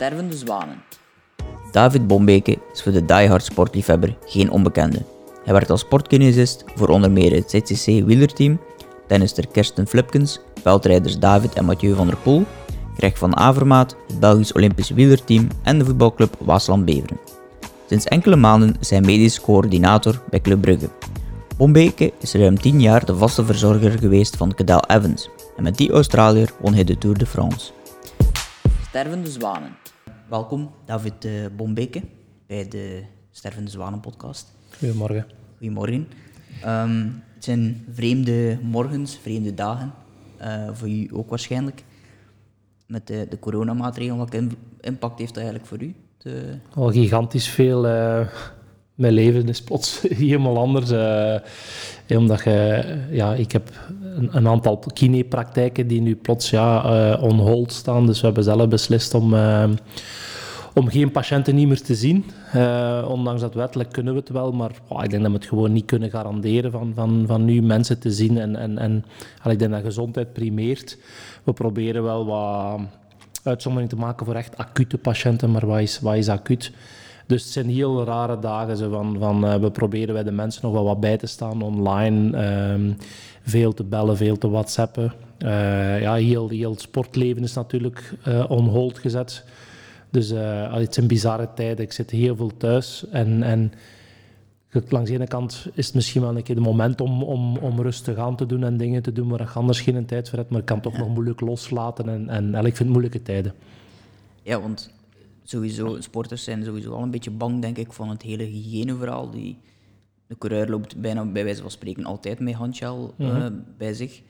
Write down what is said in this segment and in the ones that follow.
Stervende zwanen. David Bombeke is voor de diehard sportliefhebber geen onbekende. Hij werkt als sportkinesist voor onder meer het CCC wielerteam, tennister Kirsten Flipkens, veldrijders David en Mathieu van der Poel, Greg van Avermaat, het Belgisch Olympisch wielerteam en de voetbalclub Waasland Beveren. Sinds enkele maanden is hij medisch coördinator bij Club Brugge. Bombeke is ruim 10 jaar de vaste verzorger geweest van Cadel Evans en met die Australiër won hij de Tour de France. Stervende zwanen. Welkom, David uh, Bombeke, bij de Stervende Zwanen podcast. Goedemorgen. Goedemorgen. Ehm, het zijn vreemde morgens, vreemde dagen, uh, voor u ook waarschijnlijk. Met de, de coronamaatregelen, welke impact heeft dat eigenlijk voor u? De... Al gigantisch veel. Uh, mijn leven is plots helemaal anders. Omdat je, ja, ik heb een, een aantal kinepraktijken die nu plots ja, uh, on hold staan. Dus we hebben zelf beslist om, om geen patiënten niet meer te zien. ondanks dat wettelijk kunnen we het wel, maar oh, ik denk dat we het gewoon niet kunnen garanderen van, van, van nu mensen te zien. En, en, en ik denk dat gezondheid primeert. We proberen wel wat uitzondering te maken voor echt acute patiënten, maar wat is, wat is acuut? Dus het zijn heel rare dagen. Zo van, van, uh, we proberen bij de mensen nog wel wat bij te staan online. Um, veel te bellen, veel te whatsappen. Uh, ja, heel, heel het sportleven is natuurlijk uh, on hold gezet. Dus het zijn bizarre tijden. Ik zit heel veel thuis. En, en langs de ene kant is het misschien wel een keer de moment om, om, om rustig aan te doen en dingen te doen waar je anders geen tijd voor hebt. Maar ik kan toch nog moeilijk loslaten. En, en, en ik vind moeilijke tijden. Ja, want sowieso, sporters zijn sowieso al een beetje bang, denk ik, van het hele hygiëneverhaal. Die, de coureur loopt bijna bij wijze van spreken altijd met handgel mm -hmm. bij zich.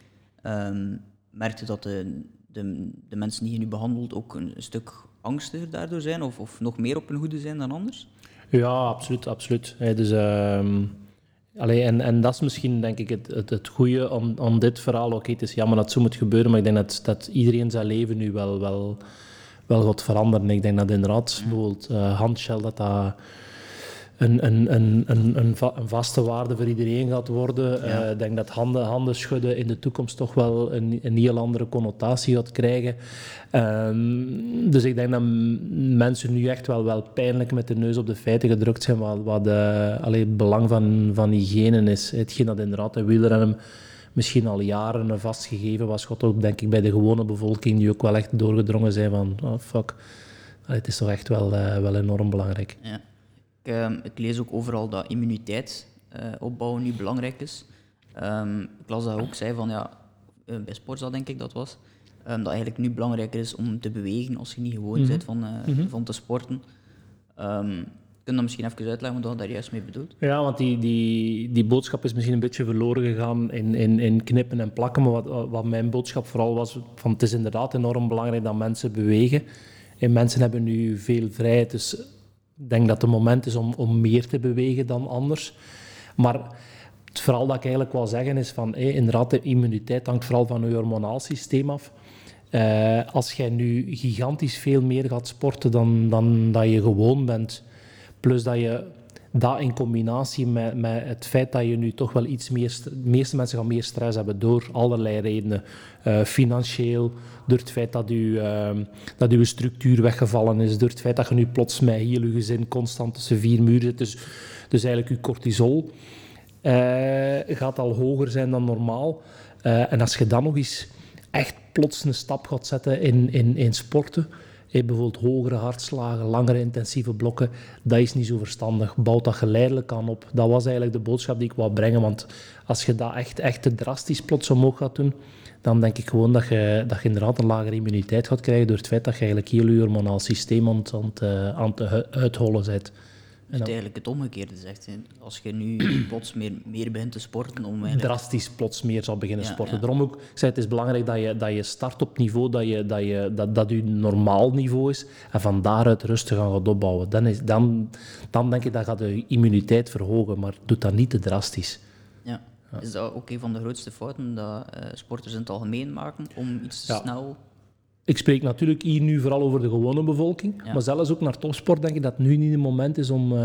Um, merkt u dat de, de, de mensen die je nu behandelt ook een, een stuk angstiger daardoor zijn? Of, of nog meer op hun hoede zijn dan anders? Ja, absoluut. absoluut. Hey, dus, um, allee, en, en dat is misschien denk ik het, het, het goede om, om dit verhaal. Oké, okay, het is jammer dat zo moet gebeuren, maar ik denk dat, dat iedereen zijn leven nu wel, wel, wel gaat veranderen. Ik denk dat inderdaad bijvoorbeeld uh, handshell, dat dat een, een, een, een, een, vaste waarde voor iedereen gaat worden. Ja. Uh, ik denk dat handen, handen schudden in de toekomst toch wel een, een heel andere connotatie gaat krijgen. Um, dus ik denk dat mensen nu echt wel, wel pijnlijk met de neus op de feiten gedrukt zijn wat, wat uh, allee, het belang van, van hygiëne is. Hetgeen dat inderdaad de wielrennen misschien al jaren vastgegeven was, gaat ook denk ik bij de gewone bevolking die ook wel echt doorgedrongen zijn van oh fuck, het is toch echt wel, uh, wel enorm belangrijk. Ja. Ik, uh, ik, lees ook overal dat immuniteit uh, opbouwen nu belangrijk is. Um, ik las dat ook, zei van ja, uh, bij Sportza denk ik dat was, um, dat eigenlijk nu belangrijker is om te bewegen als je niet gewoon mm -hmm. bent van, mm -hmm. van te sporten. Kun je dat misschien even uitleggen wat je daar juist mee bedoelt? Ja, want die, die, die boodschap is misschien een beetje verloren gegaan in, in, in knippen en plakken. Maar wat, wat mijn boodschap vooral was, van het is inderdaad enorm belangrijk dat mensen bewegen. En mensen hebben nu veel vrijheid, dus ik denk dat het moment is om, om meer te bewegen dan anders. Maar het vooral dat ik eigenlijk wil zeggen is van, inderdaad, de immuniteit hangt vooral van je hormonaal systeem af. Uh, als jij nu gigantisch veel meer gaat sporten dan, dan dat je gewoon bent, plus dat je dat in combinatie met, met het feit dat je nu toch wel iets meer... De meeste mensen gaan meer stress hebben door allerlei redenen. Uh, financieel, door het feit dat, u, uh, dat uw structuur weggevallen is, door het feit dat je nu plots met heel je gezin constant tussen vier muren zit. Dus, dus eigenlijk je cortisol uh, gaat al hoger zijn dan normaal. en als je dan nog eens echt plots een stap gaat zetten in, in, in sporten Hey, bijvoorbeeld hogere hartslagen, langere intensieve blokken, dat is niet zo verstandig. Bouw dat geleidelijk aan op. Dat was eigenlijk de boodschap die ik wou brengen. Want als je dat echt, echt te drastisch plots omhoog gaat doen, dan denk ik gewoon dat je, dat je inderdaad een lagere immuniteit gaat krijgen door het feit dat je eigenlijk heel je hormonaal systeem aan, aan, te, aan te uithollen bent. Dus het eigenlijk het omgekeerde zegt. Als je nu plots meer, meer begint te sporten... Om eigenlijk... Drastisch plots meer zal beginnen ja, sporten. Ja. Daarom ook, ik zei, het is belangrijk dat je, dat je start op niveau, dat je, dat, je, dat, dat je normaal niveau is, en van daaruit rustig aan gaat opbouwen. Dan, is, dan, dan denk ik dat gaat de immuniteit verhogen, maar doe dat niet te drastisch. Ja. Is dat ook een van de grootste fouten dat uh, sporters in het algemeen maken, om iets te snel ik spreek natuurlijk hier nu vooral over de gewone bevolking, ja. maar zelfs ook naar topsport denk ik dat nu niet het moment is om... Uh,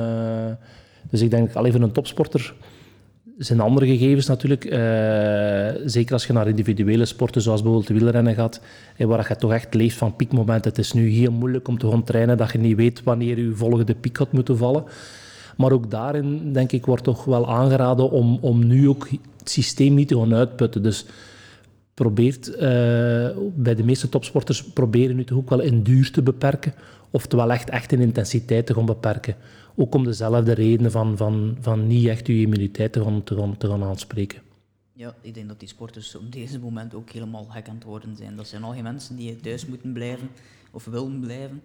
dus ik denk al even een topsporter zijn andere gegevens natuurlijk. Eh, zeker als je naar individuele sporten, zoals bijvoorbeeld de wielrennen gaat, eh, waar je toch echt leeft van piekmomenten. Het is nu heel moeilijk om te gaan trainen dat je niet weet wanneer je volgende piek gaat moeten vallen. Maar ook daarin, denk ik, wordt toch wel aangeraden om, om nu ook het systeem niet te gaan uitputten. Dus probeert, uh, bij de meeste topsporters proberen nu toch ook wel in duur te beperken. Oftewel echt, echt in intensiteit te gaan beperken. Ook om dezelfde redenen van, van, van niet echt je immuniteit te gaan, te, gaan, te gaan aanspreken. Ja, ik denk dat die sporters op deze moment ook helemaal gek aan het worden zijn. Dat zijn al geen mensen die thuis moeten blijven of willen blijven.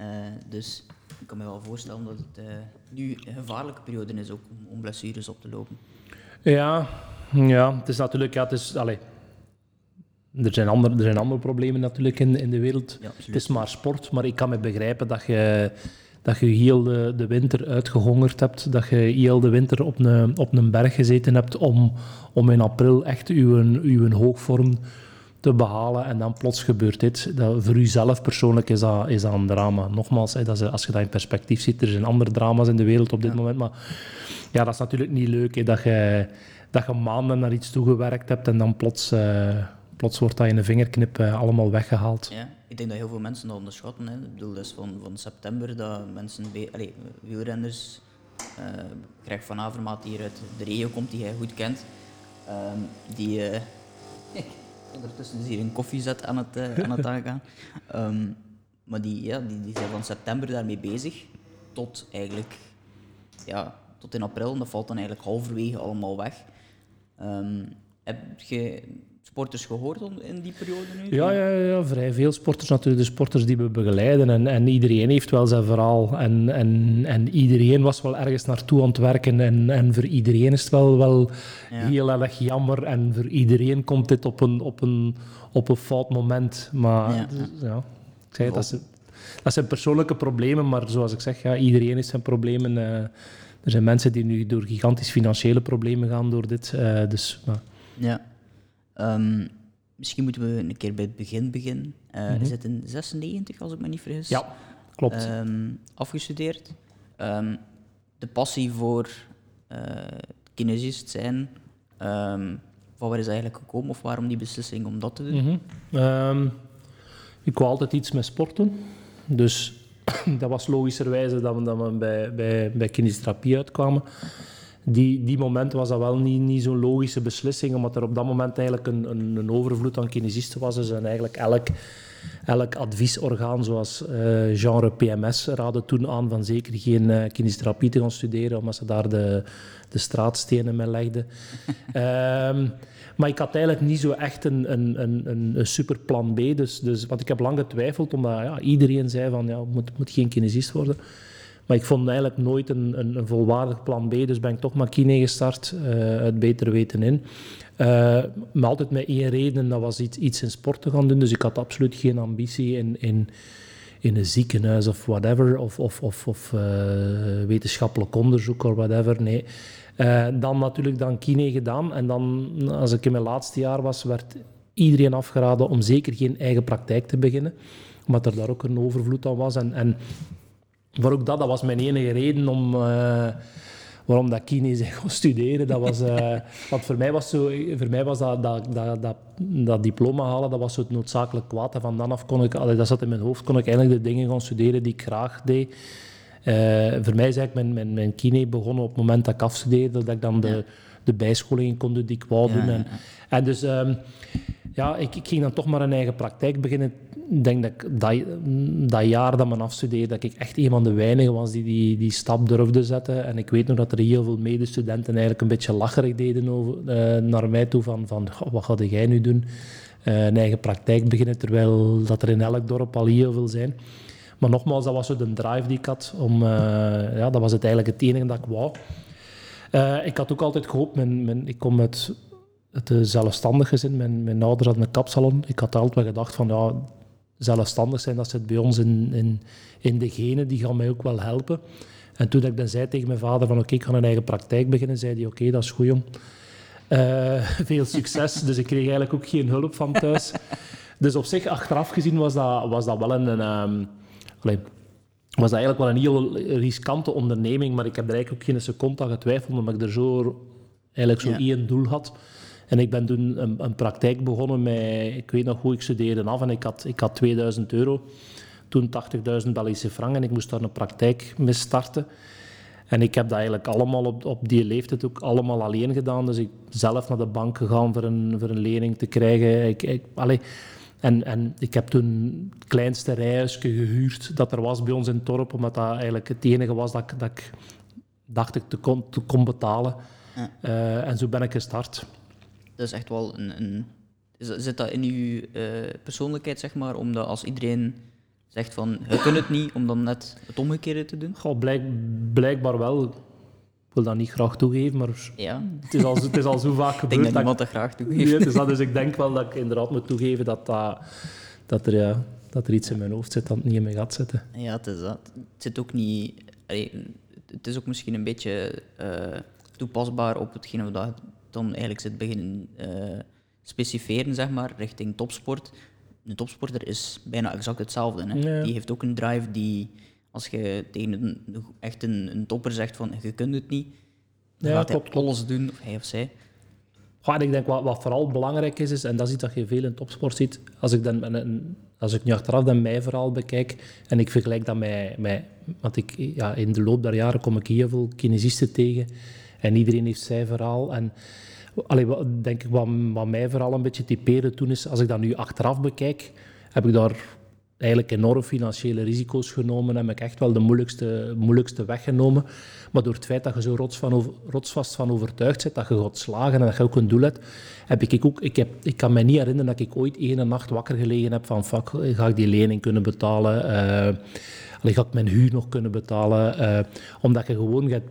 Uh, dus ik kan me wel voorstellen dat het uh, nu een gevaarlijke periode is ook om, om, blessures op te lopen. Ja, ja het is natuurlijk... Ja, het is, allez, er zijn, andere, er zijn andere problemen natuurlijk in, in de wereld. het is maar sport, maar ik kan me begrijpen dat je dat je heel de, de winter uitgehongerd hebt, dat je heel de winter op een, op een berg gezeten hebt om, om in april echt uw, uw hoogvorm te behalen en dan plots gebeurt dit. Dat, voor jezelf persoonlijk is dat, is dat een drama. Nogmaals, hè, dat als je dat in perspectief ziet, er zijn andere drama's in de wereld op dit moment, maar ja, dat is natuurlijk niet leuk hè, dat, je, dat je maanden naar iets toegewerkt hebt en dan plots... Uh, plots wordt dat in een vingerknip uh, allemaal weggehaald. Ja, ik denk dat heel veel mensen dat onderschatten. Hè. Ik bedoel, dus van, van september dat mensen, allez, wielrenners, uh, Greg van Avermaat die hier uit de regio komt, die jij goed kent, um, die... Uh, ondertussen is hier een koffiezet aan het, aan het aangaan. Um, maar die, ja, die, die zijn van september daarmee bezig tot eigenlijk ja, tot in april. En dat valt dan eigenlijk halverwege allemaal weg. Um, heb je sporters gehoord in die periode nu? Ja, ja, ja, vrij veel sporters natuurlijk. De sporters die we begeleiden. En, en iedereen heeft wel zijn verhaal. En, en, en iedereen was wel ergens naartoe aan het werken. En, en voor iedereen is het wel, wel heel erg jammer. En voor iedereen komt dit op een, op een, op een fout moment. Maar ja, ja ik het, dat, zijn, dat zijn persoonlijke problemen. Maar zoals ik zeg, ja, iedereen heeft zijn problemen. Uh, er zijn mensen die nu door gigantisch financiële problemen gaan door dit. Uh, dus, ja. Um, misschien moeten we een keer bij het begin beginnen. Uh, mm -hmm. Is het in 96, als ik me niet vergis? Ja, klopt. Um, afgestudeerd. Um, de passie voor uh, kinesist zijn, van waar is eigenlijk gekomen? Of waarom die beslissing om dat te doen? Mm -hmm. ik wou altijd iets met sporten. Dus dat was logischerwijze dat we, dat we bij, bij, bij kinesiotherapie uitkwamen die, die moment was dat wel niet, niet zo'n logische beslissing, omdat er op dat moment eigenlijk een, een, een overvloed aan kinesisten was. Dus en eigenlijk elk, elk adviesorgaan, zoals uh, genre PMS, raadde toen aan van zeker geen uh, kinesiotherapie te gaan studeren, omdat ze daar de, de straatstenen mee legden. um, maar ik had eigenlijk niet zo echt een, een, een, een super plan B. Dus, dus, want ik heb lang getwijfeld, omdat ja, iedereen zei van ja, moet, moet geen kinesist worden. Maar ik vond eigenlijk nooit een, een, een volwaardig plan B, dus ben ik toch maar kine gestart, uh, uit beter weten in. Uh, maar altijd met één reden, dat was iets, iets in sport te gaan doen. Dus ik had absoluut geen ambitie in, in, in een ziekenhuis of whatever, of, of, of, of uh, wetenschappelijk onderzoek of whatever. Nee. Dan natuurlijk dan kine gedaan. En dan, als ik in mijn laatste jaar was, werd iedereen afgeraden om zeker geen eigen praktijk te beginnen. Omdat er daar ook een overvloed aan was. En, en voor ook dat, dat was mijn enige reden om, uh, waarom dat kine zijn gaan studeren. Dat was, uh, want voor mij was, zo, voor mij was dat, dat, dat, dat, dat diploma halen, dat was zo het noodzakelijk kwaad. En van dan af kon ik, allee, dat zat in mijn hoofd, kon ik eigenlijk de dingen gaan studeren die ik graag deed. Uh, voor mij is eigenlijk mijn, mijn, mijn kine begonnen op het moment dat ik afstudeerde, dat ik dan de, de bijscholingen kon doen die ik wou doen. Ja, en, en, dus um, ja, ik, ik, ging dan toch maar een eigen praktijk beginnen ik denk dat dat, dat jaar dat men afstudeerde, dat ik echt een van de weinigen was die, die die stap durfde zetten. En ik weet nog dat er heel veel medestudenten eigenlijk een beetje lacherig deden over, uh, naar mij toe van, van wat ga jij nu doen? Uh, een eigen praktijk beginnen, terwijl dat er in elk dorp al heel veel zijn. Maar nogmaals, dat was zo de drive die ik had. Om, uh, ja, dat was het eigenlijk het enige dat ik wou. ik had ook altijd gehoopt, mijn, ik kom uit het zelfstandig gezin. Mijn, mijn ouders hadden een kapsalon. Ik had altijd wel gedacht van, ja, zelfstandig zijn, dat zit bij ons in, in, in de genen, die gaan mij ook wel helpen. En toen ik dan zei tegen mijn vader van oké, ik ga een eigen praktijk beginnen, zei hij oké, dat is goed jong. Uh, veel succes, dus ik kreeg eigenlijk ook geen hulp van thuis. Dus op zich, achteraf gezien, was dat, was dat wel een... een um, allez, was dat eigenlijk wel een heel riskante onderneming, maar ik heb er eigenlijk ook geen seconde aan getwijfeld, omdat ik er zo eigenlijk zo Ja. één doel had. En ik ben toen een, een praktijk begonnen met, ik weet nog hoe ik studeerde af en ik had, ik had 2000 euro, toen 80.000 Belgische frank en ik moest daar een praktijk mee starten. En ik heb dat eigenlijk allemaal op, op die leeftijd ook allemaal alleen gedaan. Dus ik zelf naar de bank gegaan voor een, voor een lening te krijgen. Ik, ik, allee, en, en ik heb toen het kleinste rijhuisje gehuurd dat er was bij ons in het dorp, omdat dat eigenlijk het enige was dat ik, dat ik dacht ik te kon, te kon betalen. Ja. Eh, en zo ben ik gestart. Dat is echt wel een... een zit dat in uw eh, persoonlijkheid, zeg maar, omdat als iedereen zegt van, je kunt het niet, om dan net het omgekeerde te doen? Goh, blijk, blijkbaar wel. Ik wil dat niet graag toegeven, maar Ja, het is al, het is al zo vaak ik gebeurd. denk dat dat niemand dat graag Nee, toegeeft. het is dat, dus ik denk wel dat ik inderdaad moet toegeven dat, dat, dat, er, ja, dat er iets in mijn hoofd zit dat niet in mijn gat zit. hè. Ja, het is dat. Het zit ook niet... allee, het is ook misschien een beetje eh, toepasbaar op hetgene wat dan eigenlijk zit beginnen eh, specifieren, zeg maar, richting topsport. Een topsporter is bijna exact hetzelfde. Hè? Ja. Die heeft ook een drive die, als je tegen een, echt een, een topper zegt van je kunt het niet, dan Ja, gaat hij klopt, alles doen, of hij of zij. En ik denk wat, wat vooral belangrijk is, is, en dat is iets dat je veel in topsport ziet, als ik, dan, als ik nu achteraf dan mijn verhaal bekijk en ik vergelijk dat met, met want ik, ja, in de loop der jaren kom ik heel veel kinesisten tegen en iedereen heeft zijn verhaal. En wat, denk ik, wat, mij vooral een beetje typeerde toen is, als ik dat nu achteraf bekijk, heb ik daar eigenlijk enorm financiële risico's genomen en heb ik echt wel de moeilijkste, moeilijkste weggenomen. Maar door het feit dat je zo rots van rotsvast van overtuigd bent dat je gaat slagen en dat je ook een doel hebt, heb ik ook... Ik, heb, ik kan me niet herinneren dat ik ooit één nacht wakker gelegen heb van fuck, ga ik die lening kunnen betalen? Allee, ga ik mijn huur nog kunnen betalen? Eh, omdat je gewoon... Je,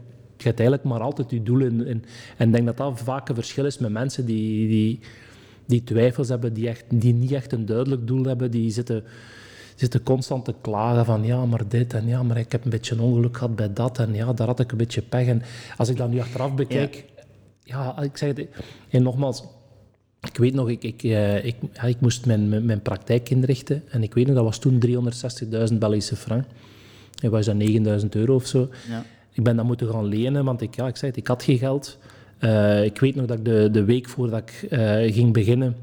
je hebt eigenlijk maar altijd je doel in, in- En ik denk dat dat vaak een verschil is met mensen die... die die twijfels hebben, die, echt, die niet echt een duidelijk doel hebben, die zitten, zitten constant te klagen van ja, maar dit en ja, maar ik heb een beetje een ongeluk gehad bij dat en ja, daar had ik een beetje pech. En als ik dat nu achteraf bekijk, ja, ik zeg het, en nogmaals, ik weet nog, ik, ik, eh, ik, ja, ik moest mijn, mijn, mijn praktijk inrichten en ik weet nog, dat was toen 360.000 Belgische frank. Dat was dat 9.000 euro of zo. Ja. Ik ben dat moeten gaan lenen, want ik, ja, ik zei het, ik had geen geld. Eh, ik weet nog dat ik de, de week voordat ik eh, ging beginnen,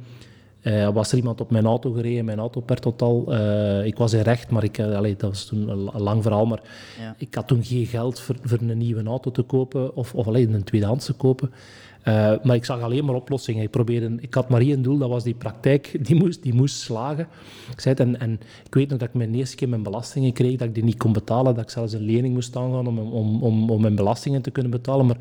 eh, was er iemand op mijn auto gereden, mijn auto per totaal. Ik was in recht, maar ik, allee, dat was toen een, een lang verhaal, maar Ja. ik had toen geen geld voor, voor een nieuwe auto te kopen of, of alleen een tweedehands te kopen. Eh, maar ik zag alleen maar oplossingen. Ik, probeerde, ik had maar één doel, dat was die praktijk, die moest, die moest slagen. Ik, zei het, en, en ik weet nog dat ik mijn eerste keer mijn belastingen kreeg, dat ik die niet kon betalen, dat ik zelfs een lening moest aangaan om, om, om, om mijn belastingen te kunnen betalen. Maar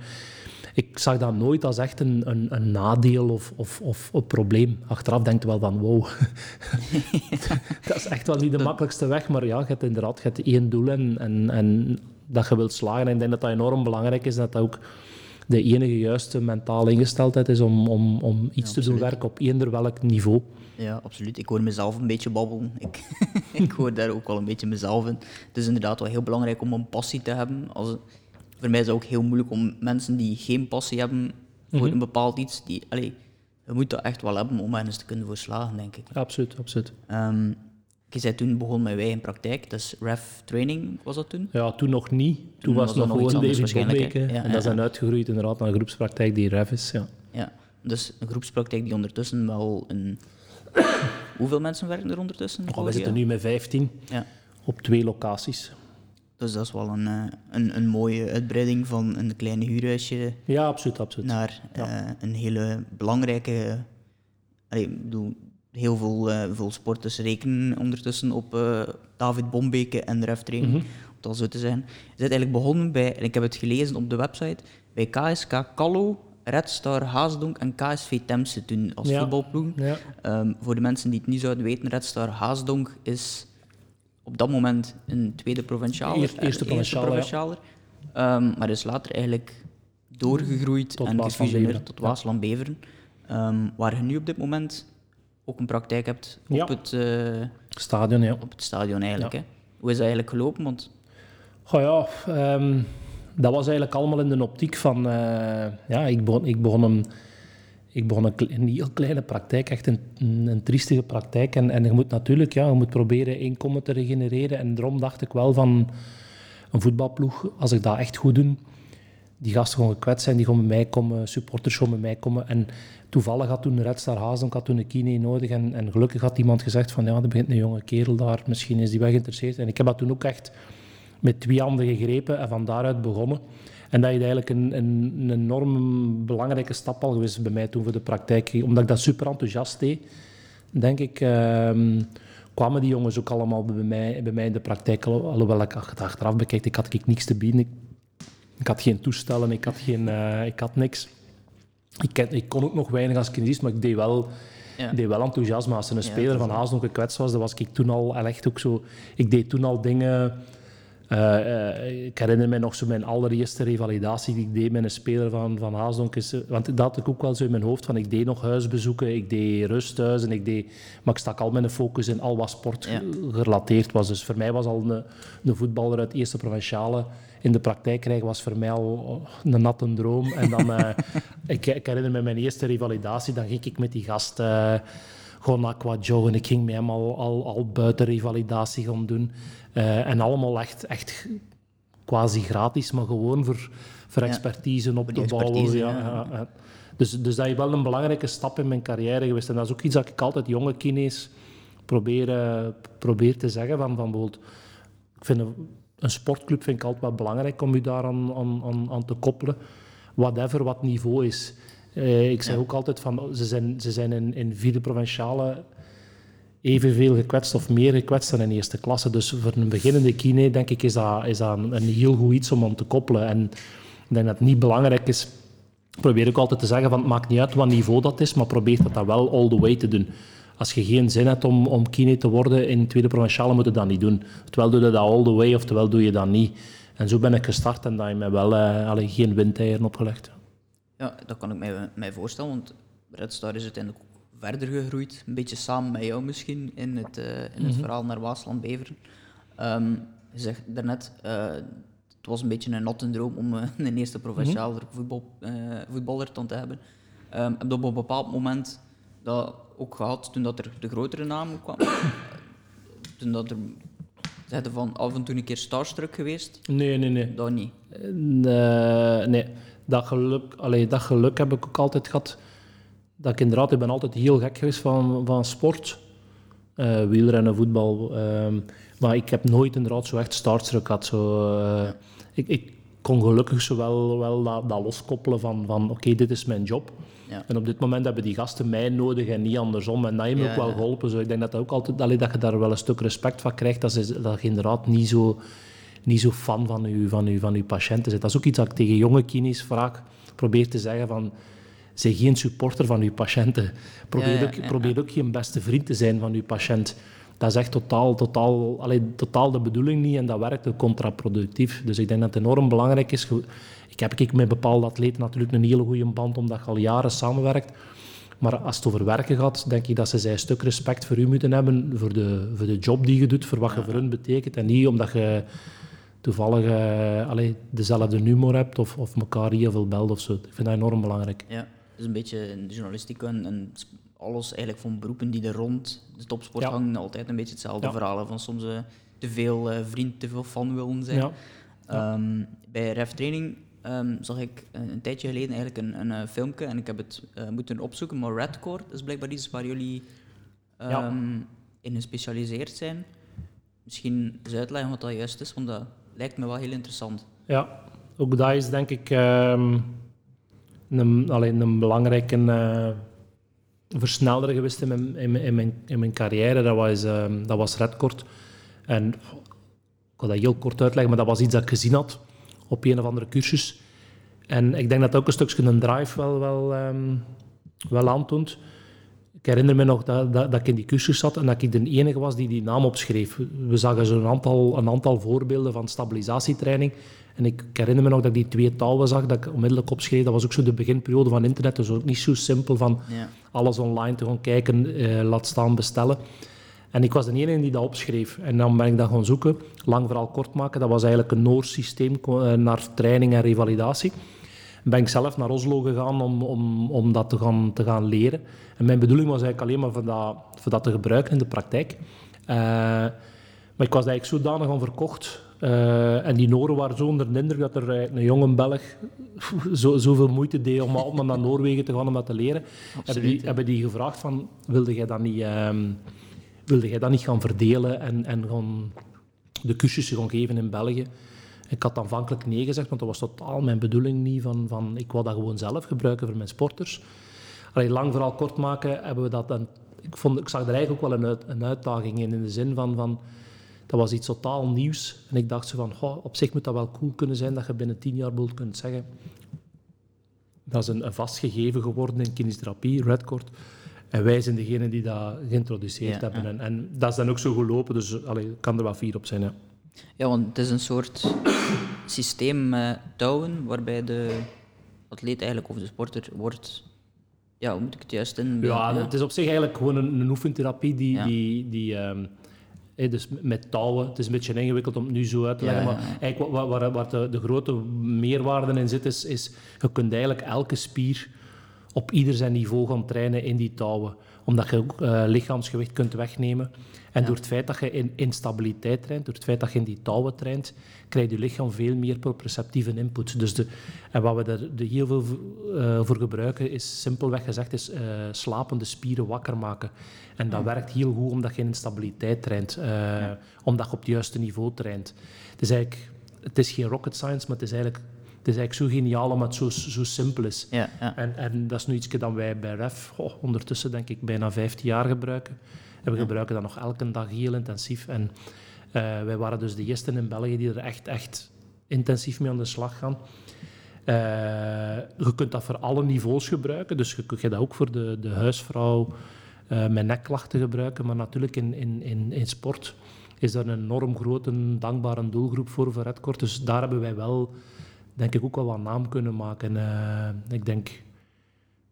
ik zag dat nooit als echt een, een, een nadeel of, of, of een probleem. Achteraf denk je wel van, wow, dat is echt wel niet de makkelijkste weg. Maar ja, je hebt inderdaad je hebt één doel en, en, en dat je wilt slagen. En ik denk dat dat enorm belangrijk is, dat dat ook de enige juiste mentale ingesteldheid is om, om, om iets te doen werken op eender welk niveau. Ja, absoluut. Ik hoor mezelf een beetje babbelen. Ik, ik hoor daar ook wel een beetje mezelf in. Het is inderdaad wel heel belangrijk om een passie te hebben. Als, voor mij is het ook heel moeilijk om mensen die geen passie hebben voor een bepaald iets, die, allee, je moet dat echt wel hebben om ergens te kunnen voor slagen, denk ik. Absoluut, absoluut. Ehm je zei toen begon met wij in praktijk, is ref training, was dat toen? Ja, toen nog niet. Toen, Toen was het nog gewoon David waarschijnlijk, Bombeke. Ja, en dat ja, is dan uitgegroeid inderdaad naar een groepspraktijk die REF is. Ja. Ja. Dus een groepspraktijk die ondertussen wel een... Hoeveel mensen werken er ondertussen? Oh, we zitten nu met 15 Ja. op twee locaties. Dus dat is wel een, eh, een, een mooie uitbreiding van een klein huurhuisje Ja, absoluut, absoluut. naar eh, een hele belangrijke... Allee, bedoel, heel veel, eh, veel sporters rekenen ondertussen op eh, David Bombeke en Ref Training, Mhm. om het al zo te zijn. Je bent eigenlijk begonnen bij, en ik heb het gelezen op de website, bij KSK Kallo, Red Star Haasdonk en KSV Temse toen als Ja. voetbalploeg. Ja. Ehm, voor de mensen die het niet zouden weten, Red Star Haasdonk is op dat moment een tweede provincialer. Eerste- eerste eh, provincialer, ja. Ehm, maar is later eigenlijk doorgegroeid Tot en gefusioneerd tot ja. Waasland Beveren. Ehm, waar je nu op dit moment ook een praktijk hebt op, Ja. het, eh, Stadion, ja. op het stadion eigenlijk. Ja. Hè? Hoe is dat eigenlijk gelopen? Want Goh ja, ehm, dat was eigenlijk allemaal in de optiek van... eh, ja, ik begon, ik begon, een, ik begon een heel kleine praktijk, echt een, een, een triestige praktijk. En, en je moet natuurlijk ja, je moet proberen inkomen te regenereren. En daarom dacht ik wel van een voetbalploeg, als ik dat echt goed doe, die gasten gewoon gekwetst zijn, die gewoon bij mij komen, supporters gewoon bij mij komen. En toevallig had toen Red Star Haasdonk had toen een kine nodig en, en gelukkig had iemand gezegd van ja, er begint een jonge kerel daar, misschien is die wel geïnteresseerd. En ik heb dat toen ook echt met twee handen gegrepen en van daaruit begonnen. En dat is eigenlijk een, een, een enorm belangrijke stap al geweest bij mij toen voor de praktijk. Omdat ik dat super enthousiast deed, denk ik, ehm, kwamen die jongens ook allemaal bij mij, bij mij in de praktijk. Alhoewel ik achteraf bekijk, ik had ik niks te bieden. Ik, had geen toestellen, ik had, geen, uh, ik had niks. Ik, ik, kon ook nog weinig als kinesist, maar ik deed wel, ja. deed wel enthousiasme. Als er een speler van Haas nog gekwetst was, dan was ik toen al echt ook zo... Ik deed toen al dingen uh, ik herinner me nog zo mijn allereerste revalidatie die ik deed met een speler van, van Haasdonk. Is, want dat had ik ook wel zo in mijn hoofd van ik deed nog huisbezoeken, ik deed rusthuizen, ik deed, maar ik stak al mijn focus in al wat sport gerelateerd was. Dus voor mij was al een, een voetballer uit eerste provinciale in de praktijk krijgen was voor mij al een natte droom. En dan, uh, ik, ik, herinner me mijn eerste revalidatie, dan ging ik met die gast gewoon aqua joggen. Ik ging met hem al, al, al buiten revalidatie gaan doen. Uh, en allemaal echt, echt quasi gratis, maar gewoon voor, voor expertise op te bouwen. Ja, ja. Dus, dus dat is wel een belangrijke stap in mijn carrière geweest. En dat is ook iets dat ik altijd jonge kines probeer, uh, probeer te zeggen. Van, van bijvoorbeeld, ik vind een, sportclub vind ik altijd wel belangrijk om je daar aan, aan, aan te koppelen. Whatever wat niveau is. Uh, ik zeg ook altijd van, ze zijn, ze zijn in, in vierde provinciale evenveel gekwetst of meer gekwetst dan in eerste klasse. Dus voor een beginnende kine, denk ik, is dat, is dat een, heel goed iets om aan te koppelen. En ik denk dat het niet belangrijk is, probeer ik altijd te zeggen, van het maakt niet uit wat niveau dat is, maar probeer dat, dat wel all the way te doen. Als je geen zin hebt om, om kine te worden in tweede provinciale, moet je dat niet doen. Oftewel doe je dat all the way, oftewel doe je dat niet. En zo ben ik gestart en dat je mij wel uh, allee, geen windeieren opgelegd. Ja, dat kan ik mij, mij voorstellen, want Red Star is uiteindelijk verder gegroeid. Een beetje samen met jou misschien in het, uh, in het mhm. verhaal naar Waasland-Beveren. Um, je zegt daarnet, uh, het was een beetje een natte droom om uh, een eerste provinciaal mm voetbal, voetballer te hebben. Um, heb je op een bepaald moment dat ook gehad toen dat er de grotere namen kwamen? toen dat er Zeiden van af en toe een keer starstruck geweest? Nee, nee, nee. Dat niet? Nee, nee. Dat, geluk, allee, dat geluk heb ik ook altijd gehad dat ik inderdaad, ik ben altijd heel gek geweest van, van sport. Uh, wielrennen, voetbal. Uh, maar ik heb nooit inderdaad zo echt startstruck gehad. Zo, uh, ik, ik, kon gelukkig zo wel, wel dat, dat loskoppelen van, van oké, dit is mijn job. Ja. En op dit moment hebben die gasten mij nodig en niet andersom. En dat heeft me ja, ook wel geholpen. Zo. Ik denk dat, dat, ook altijd, dat je daar wel een stuk respect van krijgt. Dat, ze, dat je inderdaad niet zo, niet zo fan van je, van, u, van uw patiënten zit. Dat is ook iets dat ik tegen jonge kines vaak probeer te zeggen van Zeg geen supporter van uw patiënten. Probeer, ook, probeer ook geen beste vriend te zijn van uw patiënt. Dat is echt totaal, totaal, allee, totaal de bedoeling niet en dat werkt ook contraproductief. Dus ik denk dat het enorm belangrijk is. Ik heb ik met bepaalde atleten natuurlijk een hele goede band, omdat je al jaren samenwerkt. Maar als het over werken gaat, denk ik dat ze een stuk respect voor u moeten hebben, voor de, voor de job die je doet, voor wat je voor hun betekent. En niet omdat je toevallig uh, allee, dezelfde humor hebt of, of elkaar heel veel belt of zo. Ik vind dat enorm belangrijk. Ja is een beetje in de journalistiek en, alles eigenlijk van beroepen die er rond de topsport hangen, altijd een beetje hetzelfde verhaal. Van soms uh, te veel uh, vriend, te veel fan willen zijn. Um, bij Ref Training um, zag ik een, tijdje geleden eigenlijk een, een, een filmpje en ik heb het uh, moeten opzoeken, maar Redcore is blijkbaar iets waar jullie um, in gespecialiseerd zijn. Misschien eens uitleggen wat dat juist is, want dat lijkt me wel heel interessant. Ja, ook dat is denk ik een, alleen een belangrijke uh, versnelder geweest in mijn, in, in, mijn, in mijn carrière. Dat was, dat was Redkort. En ik ga dat heel kort uitleggen, maar dat was iets dat ik gezien had op een of andere cursus. En ik denk dat ook een stukje een drive wel, wel, um, wel aantoont. Ik herinner me nog dat, dat, dat, ik in die cursus zat en dat ik de enige was die die naam opschreef. We zagen zo'n aantal, een aantal voorbeelden van stabilisatietraining. En ik, herinner me nog dat ik die twee touwen zag, dat ik onmiddellijk opschreef. Dat was ook zo de beginperiode van internet, dus ook niet zo simpel van alles online te gaan kijken, eh, laat staan bestellen. En ik was de enige die dat opschreef. En dan ben ik dat gaan zoeken, lang vooral kort maken. Dat was eigenlijk een Noors systeem eh, naar training en revalidatie. En ben ik zelf naar Oslo gegaan om, om, om dat te gaan, te gaan leren. En mijn bedoeling was eigenlijk alleen maar voor dat, voor dat te gebruiken in de praktijk. Uh, maar ik was eigenlijk zodanig aan verkocht Eh, en die Noren waren zo onder de indruk dat er een jonge Belg zo, zoveel moeite deed om altijd naar Noorwegen te gaan om dat te leren. Hebben die, hebben die gevraagd van, wilde jij dat niet, ehm, wilde jij dat niet gaan verdelen en, en gewoon de cursussen gaan geven in België? Ik had aanvankelijk nee gezegd, want dat was totaal mijn bedoeling niet. Van, van, ik wou dat gewoon zelf gebruiken voor mijn sporters. Allee, lang vooral kort maken, hebben we dat dan... Ik, vond, ik zag er eigenlijk ook wel een, uit, een uitdaging in, in de zin van... van dat was iets totaal nieuws. En ik dacht zo van, goh, op zich moet dat wel cool kunnen zijn dat je binnen tien jaar bijvoorbeeld kunt zeggen... Dat is een, een vast gegeven geworden in kinesiotherapie, Redcord. En wij zijn degene die dat geïntroduceerd Ja, hebben. En, en dat is dan ook zo gelopen, dus allee, kan er wel fier op zijn. Ja. Ja, want het is een soort systeem met touwen waarbij de atleet eigenlijk, of de sporter, wordt... Ja, hoe moet ik het juist in? Ja, het is op zich eigenlijk gewoon een, een oefentherapie die, Ja. die, die ehm, eh, dus met touwen. Het is een beetje ingewikkeld om het nu zo uit te leggen, ja, maar eigenlijk waar, waar, waar de, de grote meerwaarde in zit, is, is je kunt eigenlijk elke spier op ieder zijn niveau gaan trainen in die touwen. Omdat je ook eh, lichaamsgewicht kunt wegnemen. En door het feit dat je in instabiliteit traint, door het feit dat je in die touwen traint, krijgt je lichaam veel meer proprioceptieve input. Dus de, en wat we er er heel veel voor, eh, voor gebruiken, is simpelweg gezegd, is eh, slapende spieren wakker maken. En dat werkt heel goed omdat je in instabiliteit traint. eh, Omdat je op het juiste niveau traint. Het is eigenlijk... Het is geen rocket science, maar het is eigenlijk, het is eigenlijk zo geniaal omdat het zo, zo simpel is. Ja, ja. En, en dat is nu iets dat wij bij REF ondertussen denk ik bijna 15 jaar gebruiken. En we gebruiken dat nog elke dag heel intensief. En eh, wij waren dus de eerste in België die er echt, echt intensief mee aan de slag gaan. Eh, je kunt dat voor alle niveaus gebruiken. Dus je kunt dat ook voor de, de huisvrouw eh, met nekklachten gebruiken. Maar natuurlijk in, in, in, in sport is daar een enorm grote, dankbare doelgroep voor, voor Redcord. Dus daar hebben wij wel, denk ik, ook wel wat naam kunnen maken. Eh, ik denk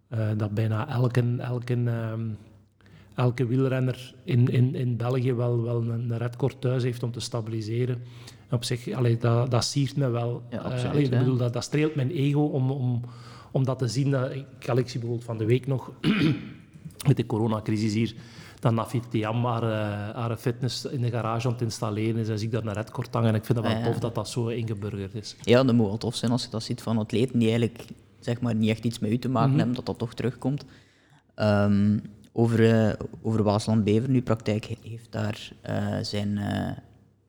eh, dat bijna elke, elke, ehm, elke wielrenner in, in, in België wel, wel een, redcord thuis heeft om te stabiliseren. En op zich, allee, dat, dat siert me wel. Ja, Eh, absoluut, allee, ik bedoel, dat, dat streelt mijn ego om, om, om dat te zien. Dat, ik, ik zie bijvoorbeeld van de week nog, met de coronacrisis hier, dat Nafit haar, eh, haar fitness in de garage aan het installeren is. En zie ik daar een redcord hangen. En ik vind dat wel Ah, tof dat dat zo ingeburgerd is. Ja, dat moet wel tof zijn als je dat ziet van atleten die eigenlijk zeg maar, niet echt iets met u te maken hebben, dat dat toch terugkomt. Ehm, over, eh, over Waasland-Bever, nu praktijk he- heeft daar eh, zijn,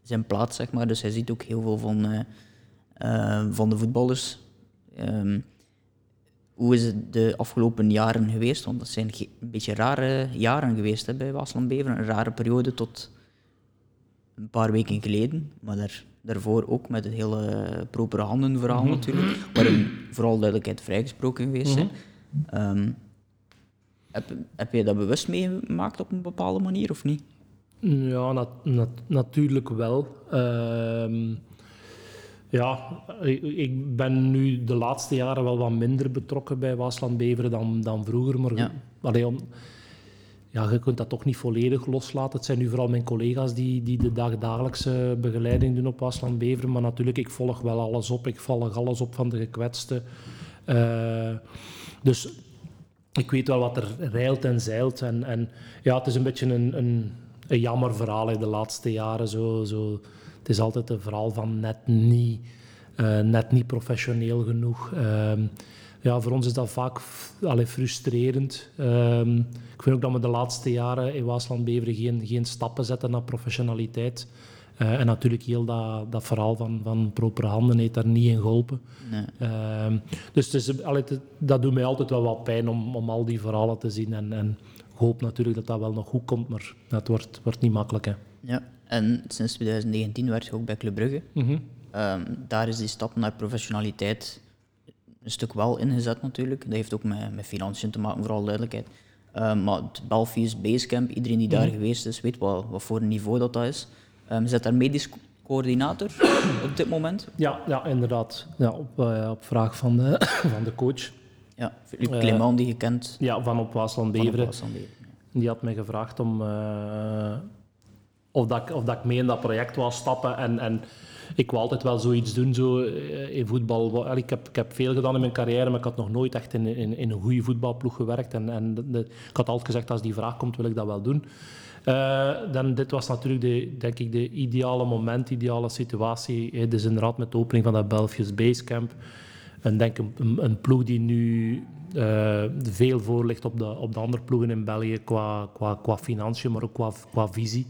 zijn plaats, zeg maar. Dus hij ziet ook heel veel van, van de voetballers. Ehm, hoe is het de afgelopen jaren geweest? Want dat zijn een beetje rare jaren geweest hè, bij Waasland-Bever. Een rare periode tot een paar weken geleden, maar daar, daarvoor ook met het hele propere handen verhaal natuurlijk, waarin vooral duidelijkheid vrijgesproken geweest. Ehm, heb, heb je dat bewust meegemaakt op een bepaalde manier of niet? Ja, nat- nat- natuurlijk wel. Ehm, ja, ik, ben nu de laatste jaren wel wat minder betrokken bij Waasland Beveren dan, dan vroeger. Maar Ja. allee, om, ja, je kunt dat toch niet volledig loslaten. Het zijn nu vooral mijn collega's die, die de dagdagelijkse begeleiding doen op Waasland Beveren. Maar natuurlijk, ik volg wel alles op. Ik volg alles op van de gekwetsten. Eh, dus ik weet wel wat er rijlt en zeilt. En, en ja, het is een beetje een, een, een jammer verhaal in de laatste jaren. Zo, zo. Het is altijd een verhaal van net niet, eh, net niet professioneel genoeg. Ehm, ja, voor ons is dat vaak allee, frustrerend. Ehm, ik vind ook dat we de laatste jaren in Waasland-Beveren geen, geen stappen zetten naar professionaliteit. Eh, en natuurlijk heel dat, dat verhaal van, van propere handen heeft daar niet in geholpen. Nee. Ehm, dus is, allee, dat doet mij altijd wel wat pijn om, om al die verhalen te zien. En, en ik hoop natuurlijk dat dat wel nog goed komt, maar het wordt, wordt niet makkelijk. Hè. Ja. En sinds 2019 werk je ook bij Club Brugge. Ehm, daar is die stap naar professionaliteit een stuk wel ingezet natuurlijk. Dat heeft ook met, met financiën te maken, vooral duidelijkheid. Ehm, maar het Belfius Basecamp, iedereen die daar geweest is, weet wat, wat voor een niveau dat, dat is. Ehm je zit daar medisch co- coördinator op dit moment. Ja, ja, inderdaad. Ja, op, eh, op vraag van de, van de coach Ja, Philippe Eh, Clement, die je kent. ja, van op. Waasland Beveren. Die had mij gevraagd om, eh, of, dat ik, of dat ik mee in dat project wou stappen. En, en ik wou altijd wel zoiets doen zo, eh, in voetbal. Ik heb, ik heb veel gedaan in mijn carrière, maar ik had nog nooit echt in, in, een goede voetbalploeg gewerkt. En, en ik had altijd gezegd, als die vraag komt, wil ik dat wel doen. Uh, dan, dit was natuurlijk de, denk ik, de ideale moment, ideale situatie. Dus inderdaad met de opening van dat Belgisch Basecamp. En denk een, ploeg die nu veel voor ligt op de, op de andere ploegen in België qua, qua, qua financiën, maar ook qua, qua visie.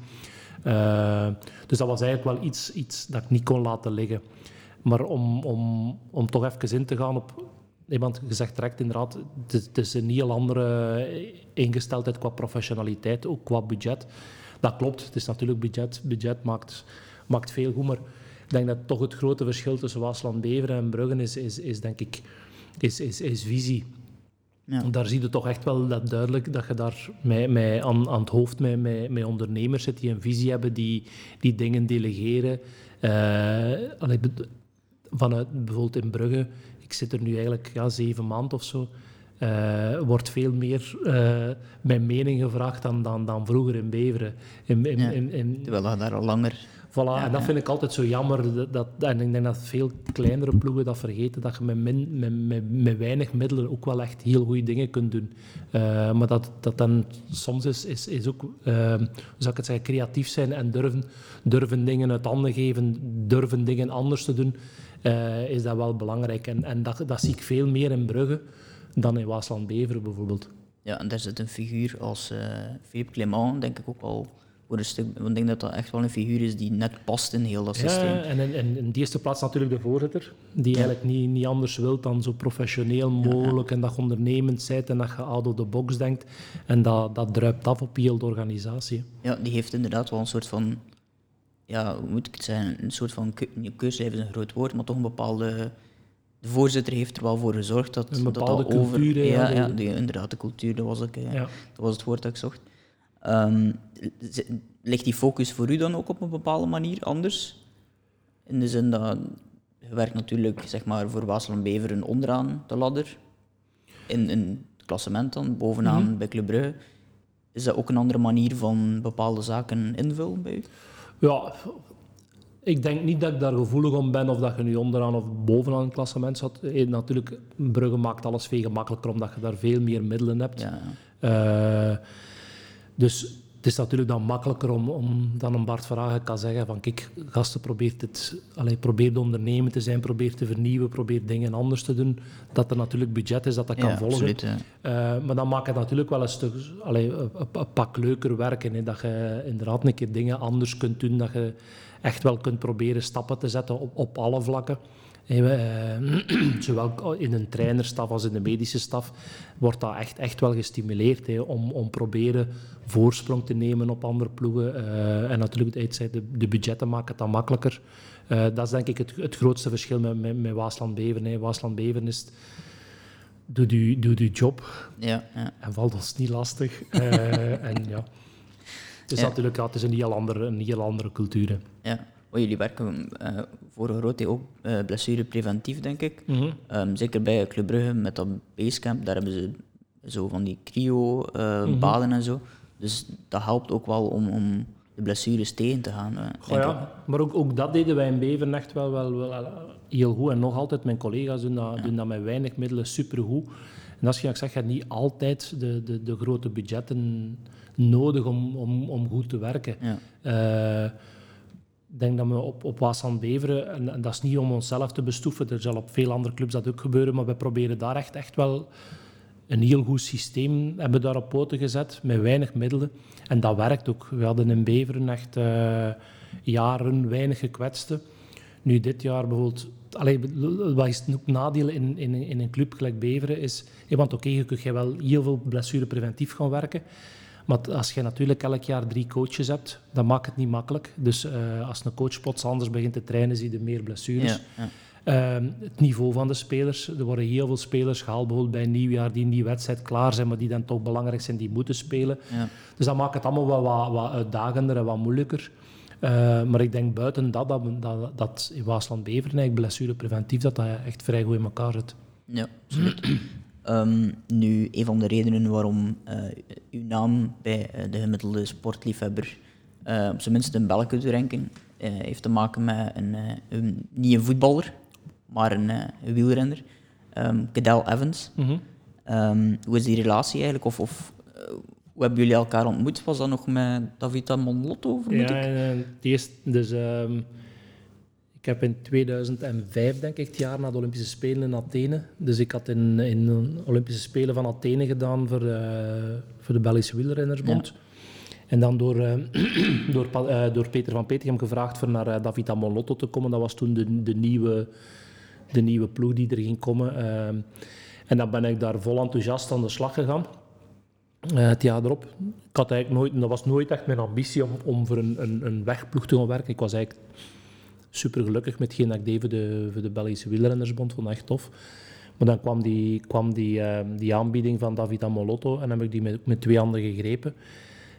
Uh, dus dat was eigenlijk wel iets, iets dat ik niet kon laten liggen. Maar om, om, om toch even in te gaan op... Iemand gezegd direct inderdaad, het is, een heel andere ingesteldheid qua professionaliteit, ook qua budget. Dat klopt, het is natuurlijk budget. Budget maakt, maakt veel goed, maar ik denk dat toch het grote verschil tussen Waasland, Beveren en Bruggen is, is, is denk ik, is, is, is visie. Ja. Daar zie je toch echt wel dat duidelijk dat je daar met, met aan, aan het hoofd met, met, met ondernemers zit die een visie hebben, die, die dingen delegeren. Uh, vanuit bijvoorbeeld in Brugge, ik zit er nu eigenlijk ja, zeven maanden of zo. Uh, wordt veel meer uh, mijn mening gevraagd dan, dan, dan vroeger in Beveren. In, in, ja, in, in, terwijl je daar al langer Voilà, en dat vind ik altijd zo jammer. Dat, dat, en ik denk dat veel kleinere ploegen dat vergeten, dat je met, min, met, met, met weinig middelen ook wel echt heel goede dingen kunt doen. Uh, maar dat, dat dan soms is, is, is ook, uh, zou ik het zeggen, creatief zijn en durven, durven dingen uit handen geven, durven dingen anders te doen, uh, is dat wel belangrijk. En, en dat, dat zie ik veel meer in Brugge dan in Waasland-Beveren bijvoorbeeld. Ja, en daar zit een figuur als Philippe Clément, denk ik ook al voor een stuk. Want ik denk dat dat echt wel een figuur is die net past in heel dat systeem. Ja, en in, in, in de eerste plaats natuurlijk de voorzitter, die eigenlijk niet, niet anders wil dan zo professioneel mogelijk en dat je ondernemend bent en dat je out of the box denkt. En dat, dat druipt af op heel de organisatie. Ja, die heeft inderdaad wel een soort van, ja, hoe moet ik het zeggen, een soort van, keurslijf is een groot woord, maar toch een bepaalde... De voorzitter heeft er wel voor gezorgd dat... Een bepaalde dat cultuur. Over, ja, ja, inderdaad, de cultuur, dat was, ik, ja. dat was het woord dat ik zocht. Um, ligt die focus voor u dan ook op een bepaalde manier anders? In de zin dat je werkt natuurlijk zeg maar, voor Basel Beveren onderaan de ladder, in, in het klassement dan, bovenaan mm -hmm. bij Club Brugge. Is dat ook een andere manier van bepaalde zaken invullen bij u? Ja, ik denk niet dat ik daar gevoelig om ben of dat je nu onderaan of bovenaan het klassement zat. Eh, natuurlijk, Brugge maakt alles veel gemakkelijker omdat je daar veel meer middelen hebt. Ja. Uh, dus het is natuurlijk dan makkelijker om, om dan een Bart Vragen kan zeggen van kijk, gasten probeert het, allee, probeer de ondernemer te zijn, probeer te vernieuwen, probeer dingen anders te doen. Dat er natuurlijk budget is dat dat kan volgen. Absoluut, uh, maar dan maakt het natuurlijk wel een stuk, allee, een, een pak leuker werken. Hè, dat je inderdaad een keer dingen anders kunt doen, dat je echt wel kunt proberen stappen te zetten op, op alle vlakken. Uh, zowel in een trainerstaf als in de medische staf wordt dat echt, echt wel gestimuleerd om, om proberen voorsprong te nemen op andere ploegen. Uh, en natuurlijk, de, de budgetten maken het dan makkelijker. Uh, dat is denk ik het, het grootste verschil met, met, met Waasland-Beveren. Waasland-Beveren is... Doe je doe, job ja, ja. en valt ons niet lastig. en ja... Het is natuurlijk ja, het is een, heel andere, een heel andere cultuur. Ja. Jullie werken uh, voor een groot deel ook uh, blessurepreventief, denk ik. Mm -hmm. um, zeker bij Club Brugge met dat basecamp, daar hebben ze zo van die cryo-baden uh, mm -hmm. en zo. Dus dat helpt ook wel om, om de blessures tegen te gaan. Goh, ja, maar ook, ook dat deden wij in Beveren echt wel, wel, wel heel goed. En nog altijd, mijn collega's doen dat, ja. doen dat met weinig middelen supergoed. En dat is ik zeg, je hebt niet altijd de, de, de grote budgetten nodig om, om, om goed te werken. Ja. Uh, denk dat we op, op Waasland Beveren, en, dat is niet om onszelf te bestoeven, er zal op veel andere clubs dat ook gebeuren, maar we proberen daar echt, echt wel een heel goed systeem hebben daar op poten gezet, met weinig middelen. En dat werkt ook. We hadden in Beveren echt uh, jaren weinig gekwetsten. Nu dit jaar bijvoorbeeld... Allee, wat is het nadeel in, in, in een club gelijk Beveren is... Want oké, okay, je wel heel veel blessurepreventief gaan werken. Maar als je natuurlijk elk jaar drie coaches hebt, dan maakt het niet makkelijk. Dus uh, als een coach plots anders begint te trainen, zie je meer blessures. Ja, ja. Uh, het niveau van de spelers. Er worden heel veel spelers gehaald, bijvoorbeeld bij een nieuwjaar, die in die wedstrijd klaar zijn, maar die dan toch belangrijk zijn, die moeten spelen. Ja. Dus dat maakt het allemaal wel wat, wat uitdagender en wat moeilijker. Uh, maar ik denk buiten dat, dat, dat, dat in Waasland-Beveren eigenlijk blessurepreventief, dat dat echt vrij goed in elkaar zit. Ja, absoluut. Um, nu, een van de redenen waarom uh, uw naam bij uh, de gemiddelde sportliefhebber eh, op zijn minst een Belgische ranking. Eh, heeft te maken met een, eh, een, niet een voetballer, maar een, eh, een wielrenner. Ehm Cadel Evans. Mhm. Ehm, hoe is die relatie eigenlijk? Of, of eh, hoe hebben jullie elkaar ontmoet? Was dat nog met Davida Monlotto, Ja, ik? en, het eerst, dus ehm, ik heb in 2005, denk ik, het jaar na de Olympische Spelen in Athene. Dus ik had in, in de Olympische Spelen van Athene gedaan voor, eh, voor de Belgische wielrennersbond. En dan door, eh, door, eh, door Peter van Petegem gevraagd voor naar uh, Davida Monlotto te komen. Dat was toen de, de, nieuwe, de nieuwe ploeg die er ging komen. En dan ben ik daar vol enthousiast aan de slag gegaan. Eh, het jaar erop. Ik had eigenlijk nooit, dat was nooit echt mijn ambitie om, om voor een, een, een wegploeg te gaan werken. Ik was eigenlijk super gelukkig met dat ik de, voor de Belgische wielrennersbond. Vond echt tof. Maar dan kwam die, kwam die, eh, die aanbieding van David Amolotto en heb ik die met, met twee handen gegrepen.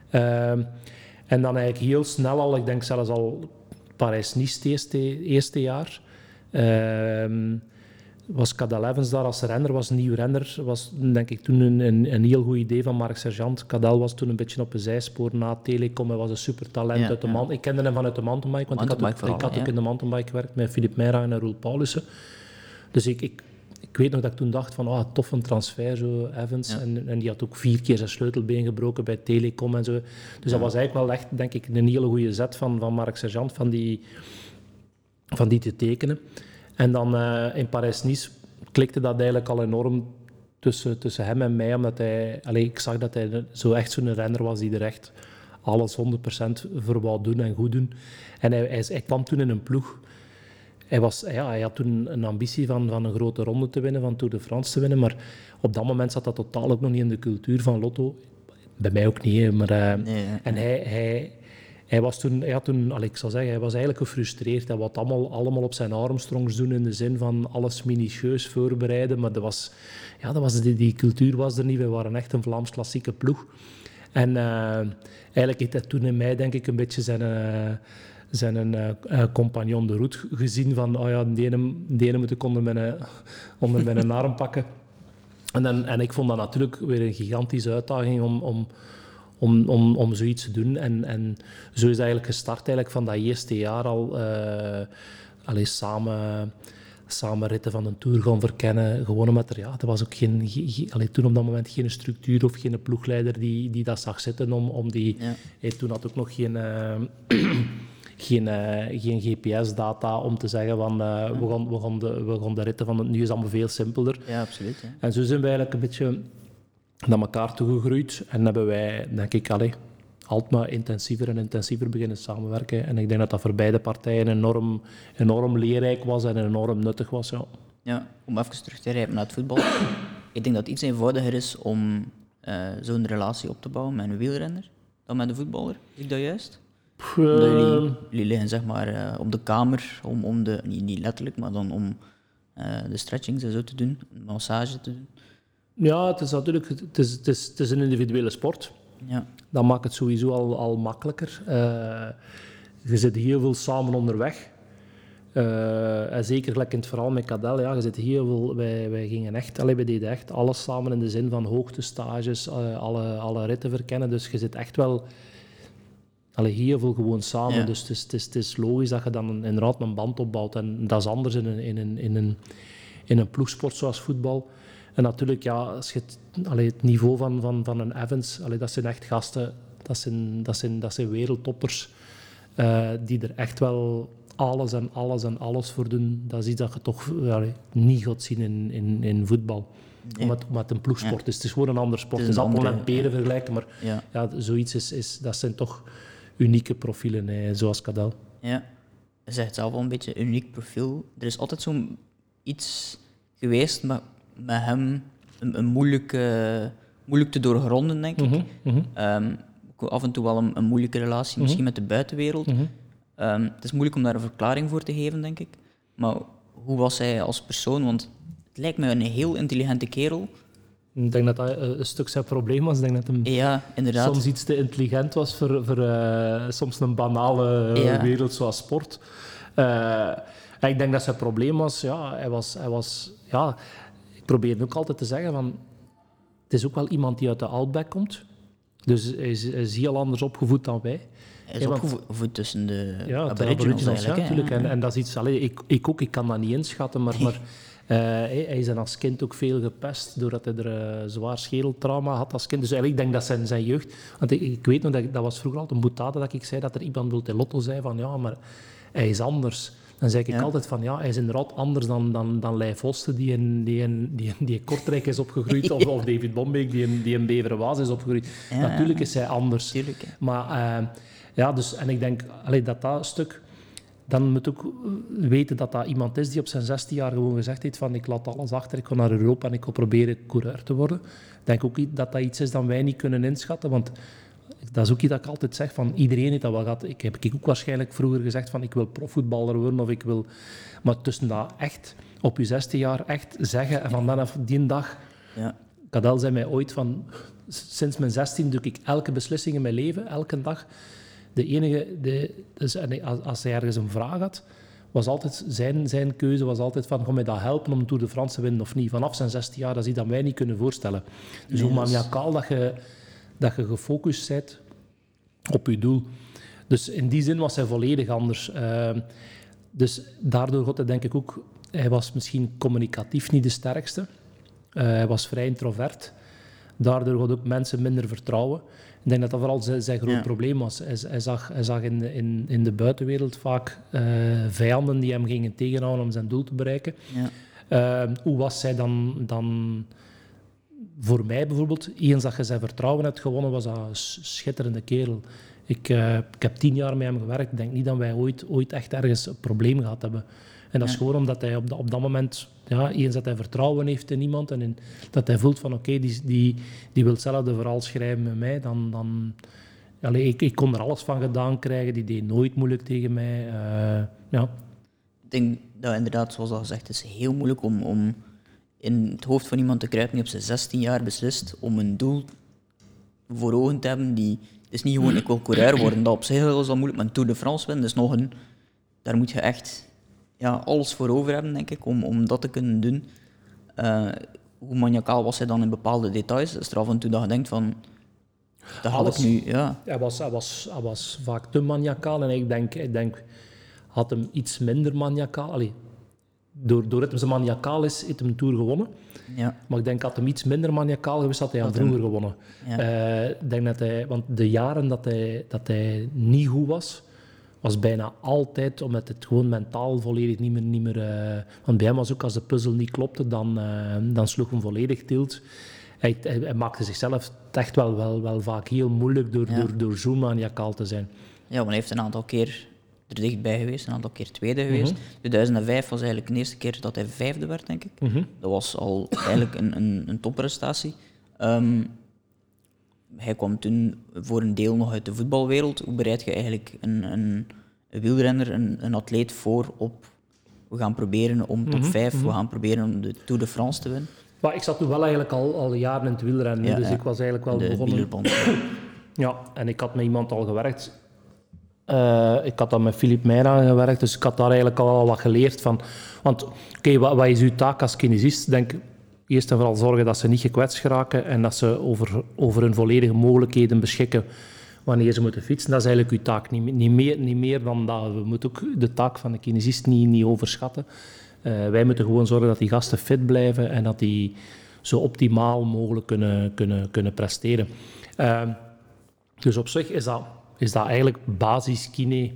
Ehm, en dan eigenlijk heel snel al, ik denk zelfs al Parijs-Nice het eerste, eerste jaar, ehm, was Cadel Evans daar als renner, was een nieuw renner. was denk ik toen een, een, een heel goed idee van Mark Sergeant. Cadel was toen een beetje op een zijspoor na Telecom. Hij was een super talent Ja, uit de ja. man. Ik kende hem vanuit de mountainbike, want ik had, ook, Mountainbike ik had ook in de mountainbike gewerkt met Filip Meira en Roel Paulussen. Dus ik, ik, ik weet nog dat ik toen dacht van, oh, tof een transfer, zo, Evans. Ja. En, en die had ook vier keer zijn sleutelbeen gebroken bij Telecom en zo. Dus dat was eigenlijk wel echt, denk ik, een hele goede zet van, van Mark Sergeant, van die, van die te tekenen. En dan eh, in Parijs-Nice klikte dat eigenlijk al enorm tussen, tussen hem en mij, omdat hij, allee, ik zag dat hij zo echt zo'n renner was die er echt alles 100% voor wou doen en goed doen. En hij, hij, hij kwam toen in een ploeg. Hij, was, ja, hij had toen een ambitie van, van een grote ronde te winnen, van Tour de France te winnen, maar op dat moment zat dat totaal ook nog niet in de cultuur van Lotto. Bij mij ook niet, maar... eh, Nee, en hij, hij, hij was toen, hij had toen ik zal zeggen, hij was eigenlijk gefrustreerd. Hij het allemaal, allemaal op zijn Armstrongs doen in de zin van alles minutieus voorbereiden. Maar dat was, ja, dat was die, die cultuur was er niet. We waren echt een Vlaams klassieke ploeg. En eh, eigenlijk heeft hij toen in mij, denk ik, een beetje zijn, eh, zijn eh, eh, compagnon de route gezien. Van, oh ja, die ene, die ene moet ik onder mijn, onder mijn arm pakken. En, dan, en ik vond dat natuurlijk weer een gigantische uitdaging om, om, om, om, om zoiets te doen. En, en zo is het eigenlijk gestart eigenlijk van dat eerste jaar al. eh allee, samen, samen ritten van een tour gaan verkennen. Gewoon omdat er, ja, er was ook geen, allee, toen op dat moment geen structuur of geen ploegleider die, die dat zag zitten om, om die... Ja. Hey, toen had ook nog geen... eh, geen, eh, geen GPS-data om te zeggen van eh, we, gaan, we, gaan de, we gaan de ritten van het nu is allemaal veel simpeler. Ja, absoluut. En zo zijn we eigenlijk een beetje naar elkaar toegegroeid. En hebben wij, denk ik, allee, altijd maar intensiever en intensiever beginnen samenwerken. En ik denk dat dat voor beide partijen enorm, enorm leerrijk was en enorm nuttig was. Ja. Ja, om even terug te grijpen naar het voetbal. ik denk dat het iets eenvoudiger is om eh, zo'n relatie op te bouwen met een wielrenner dan met een voetballer. Ik dat juist? Pff, Omdat eh, jullie, jullie liggen zeg maar eh, op de kamer, om, om de, niet, niet letterlijk, maar dan om de stretchings en zo te doen, een massage te doen. Ja, het is natuurlijk het is, het is, het is een individuele sport. Ja, Dat maakt het sowieso al, al makkelijker. Eh, je zit heel veel samen onderweg. Eh, en zeker gelijk in het verhaal met Cadel, ja, je zit heel veel, wij, wij gingen echt, allee, wij deden echt alles samen in de zin van hoogtestages, eh, alle, alle ritten verkennen. Dus je zit echt wel allee, heel veel gewoon samen. Ja. Dus het is, het, is, het is logisch dat je dan een- inderdaad een band opbouwt. En dat is anders in een, in een, in een, in een ploegsport zoals voetbal. En natuurlijk, ja, als je het, allee, het niveau van, van, van een Evans, allee, dat zijn echt gasten, dat zijn, dat zijn, dat zijn wereldtoppers, eh, die er echt wel alles en alles en alles voor doen. Dat is iets dat je toch allee, niet gaat zien in, in, in voetbal. Omdat, omdat het een ploegsport is. Het is gewoon een ander sport. Het is appel andere, en peren vergelijken, maar ja, ja, zoiets is, is, dat zijn toch unieke profielen, hè, zoals Cadel. ja. Je zegt zelf al een beetje een uniek profiel. Er is altijd zo'n iets geweest met, met hem, een, een moeilijke, moeilijk te doorgronden, denk ik. Mhm, mhm, Ehm, af en toe wel een, een moeilijke relatie, misschien met de buitenwereld. mhm. Ehm, het is moeilijk om daar een verklaring voor te geven, denk ik. Maar hoe was hij als persoon? Want het lijkt me een heel intelligente kerel. Ik denk dat dat eh, een stuk zijn probleem was. Ik denk dat hem Ja, soms iets te intelligent was voor, voor eh, soms een banale eh, Ja. wereld zoals sport. En ik denk dat zijn probleem was, ja, hij was, hij was, ja, ik probeer ook altijd te zeggen van, het is ook wel iemand die uit de Outback komt. Dus hij is, hij is heel anders opgevoed dan wij. Hij is want- opgevoed tussen de Ja, aboriginals ja, hè. natuurlijk. En, en dat is iets, allee, ik, ik ook, ik kan dat niet inschatten, maar, maar eh, hij hij is als kind ook veel gepest doordat hij er eh, zwaar schedeltrauma had als kind. Dus eigenlijk denk ik dat zijn, zijn jeugd... Want ik, ik weet nog, dat, ik- dat was vroeger altijd een boetade dat ik zei dat er iemand wil Lotto zei van ja, maar hij is anders. Dan zei ik Ja. altijd van ja, hij is inderdaad anders dan, dan, dan Leif die in, die, in, die, in, die Kortrijk is opgegroeid of, of David Bombeek die in, die in Beverwaas is opgegroeid. Ja, Natuurlijk is hij anders. Tuurlijk. Maar eh, ja, dus, en ik denk allee, dat dat stuk... Dan moet ook weten dat dat iemand is die op zijn 16 jaar gewoon gezegd heeft van ik laat alles achter, ik ga naar Europa en ik ga proberen coureur te worden. Ik denk ook dat dat iets is dat wij niet kunnen inschatten, want dat is ook iets dat ik altijd zeg, van iedereen heeft dat wel gehad. Ik heb ik ook waarschijnlijk vroeger gezegd van ik wil profvoetballer worden of ik wil... Maar tussen dat echt, op je 16 jaar echt zeggen en van vanaf die dag... Ja. Cadel zei mij ooit van, sinds mijn 16 doe ik elke beslissing in mijn leven, elke dag. De enige, de, dus, en als, als hij ergens een vraag had, was altijd zijn, zijn keuze was altijd van, ga mij dat helpen om Tour de France te winnen of niet? Vanaf zijn 16 jaar, dat is iets dat wij niet kunnen voorstellen. Dus hoe Nee, dat is- maniacaal dat je, dat je gefocust bent op je doel. Dus in die zin was hij volledig anders. Ehm, dus daardoor had hij denk ik ook... Hij was misschien communicatief niet de sterkste. Eh, hij was vrij introvert. Daardoor had ook mensen minder vertrouwen. Ik denk dat dat vooral zijn, zijn groot Ja. probleem was. Hij, hij zag, hij zag in, de- in, in de buitenwereld vaak eh, vijanden die hem gingen tegenhouden om zijn doel te bereiken. Ja. Eh, hoe was zij dan, dan voor mij bijvoorbeeld? Eens dat je zijn vertrouwen hebt gewonnen, was dat een schitterende kerel. Ik, eh, ik heb tien jaar met hem gewerkt. Ik denk niet dat wij ooit, ooit echt ergens een probleem gehad hebben. En dat is gewoon omdat hij op, dat- op dat moment, ja, eens dat hij vertrouwen heeft in iemand en in, dat hij voelt van oké, die, die, die wil hetzelfde verhaal schrijven met mij, dan... dan allee, ik, ik kon er alles van gedaan krijgen. Die deed nooit moeilijk tegen mij. Eh, ja, Ik denk dat inderdaad, zoals al gezegd, het is heel moeilijk om, om in het hoofd van iemand te kruipen die op zijn 16 jaar beslist om een doel voor ogen te hebben die... Het is niet gewoon, ik wil coureur worden, dat op zich is al moeilijk, maar Tour de France winnen, is nog een... Daar moet je echt ja, alles voor over hebben, denk ik, om, om dat te kunnen doen. Eh, hoe maniacaal was hij dan in bepaalde details? Is er af en toe dat je denkt van... Dat had Alles. ik nu, ja. Hij was, hij, was, hij was vaak te maniacaal en ik denk, ik denk had hem iets minder maniacaal. Allee, door, doordat hij zo maniacaal is, heeft hem een Tour gewonnen. ja. Maar ik denk, had hem iets minder maniacaal geweest, had hij aan hem- vroeger gewonnen. Ja. Eh, denk dat hij, want de jaren dat hij, dat hij niet goed was, was bijna altijd omdat het gewoon mentaal volledig niet meer... Niet meer eh, want bij hem was ook, als de puzzel niet klopte, dan, eh, dan sloeg hem volledig tilt. Hij, hij, hij maakte zichzelf echt wel, wel, wel vaak heel moeilijk door, Ja. door, door zo maniacaal te zijn. Ja, want hij heeft een aantal keer er dichtbij geweest, een aantal keer tweede geweest. 2005 was eigenlijk de eerste keer dat hij vijfde werd, denk ik. Dat was al eigenlijk een, een, een topprestatie. Ehm, hij kwam toen voor een deel nog uit de voetbalwereld. Hoe bereid je eigenlijk een, een, een wielrenner, een, een atleet voor op... We gaan proberen om top 5, we gaan proberen om de Tour de France te winnen. Maar ik zat toen wel eigenlijk al, al jaren in het wielrennen, Ja, dus ja. ik was eigenlijk wel de begonnen... Ja, en ik had met iemand al gewerkt. Eh, ik had dan met Filip Meijran gewerkt, dus ik had daar eigenlijk al wat geleerd van. Want, oké, wat, wat is uw taak als kinesist? Denk eerst en vooral zorgen dat ze niet gekwetst geraken en dat ze over, over hun volledige mogelijkheden beschikken wanneer ze moeten fietsen. Dat is eigenlijk uw taak, niet, niet, meer, niet meer dan dat. We moeten ook de taak van de kinesist niet, niet overschatten. Eh, wij moeten gewoon zorgen dat die gasten fit blijven en dat die zo optimaal mogelijk kunnen, kunnen, kunnen presteren. Ehm, dus op zich is dat, is dat eigenlijk basis kine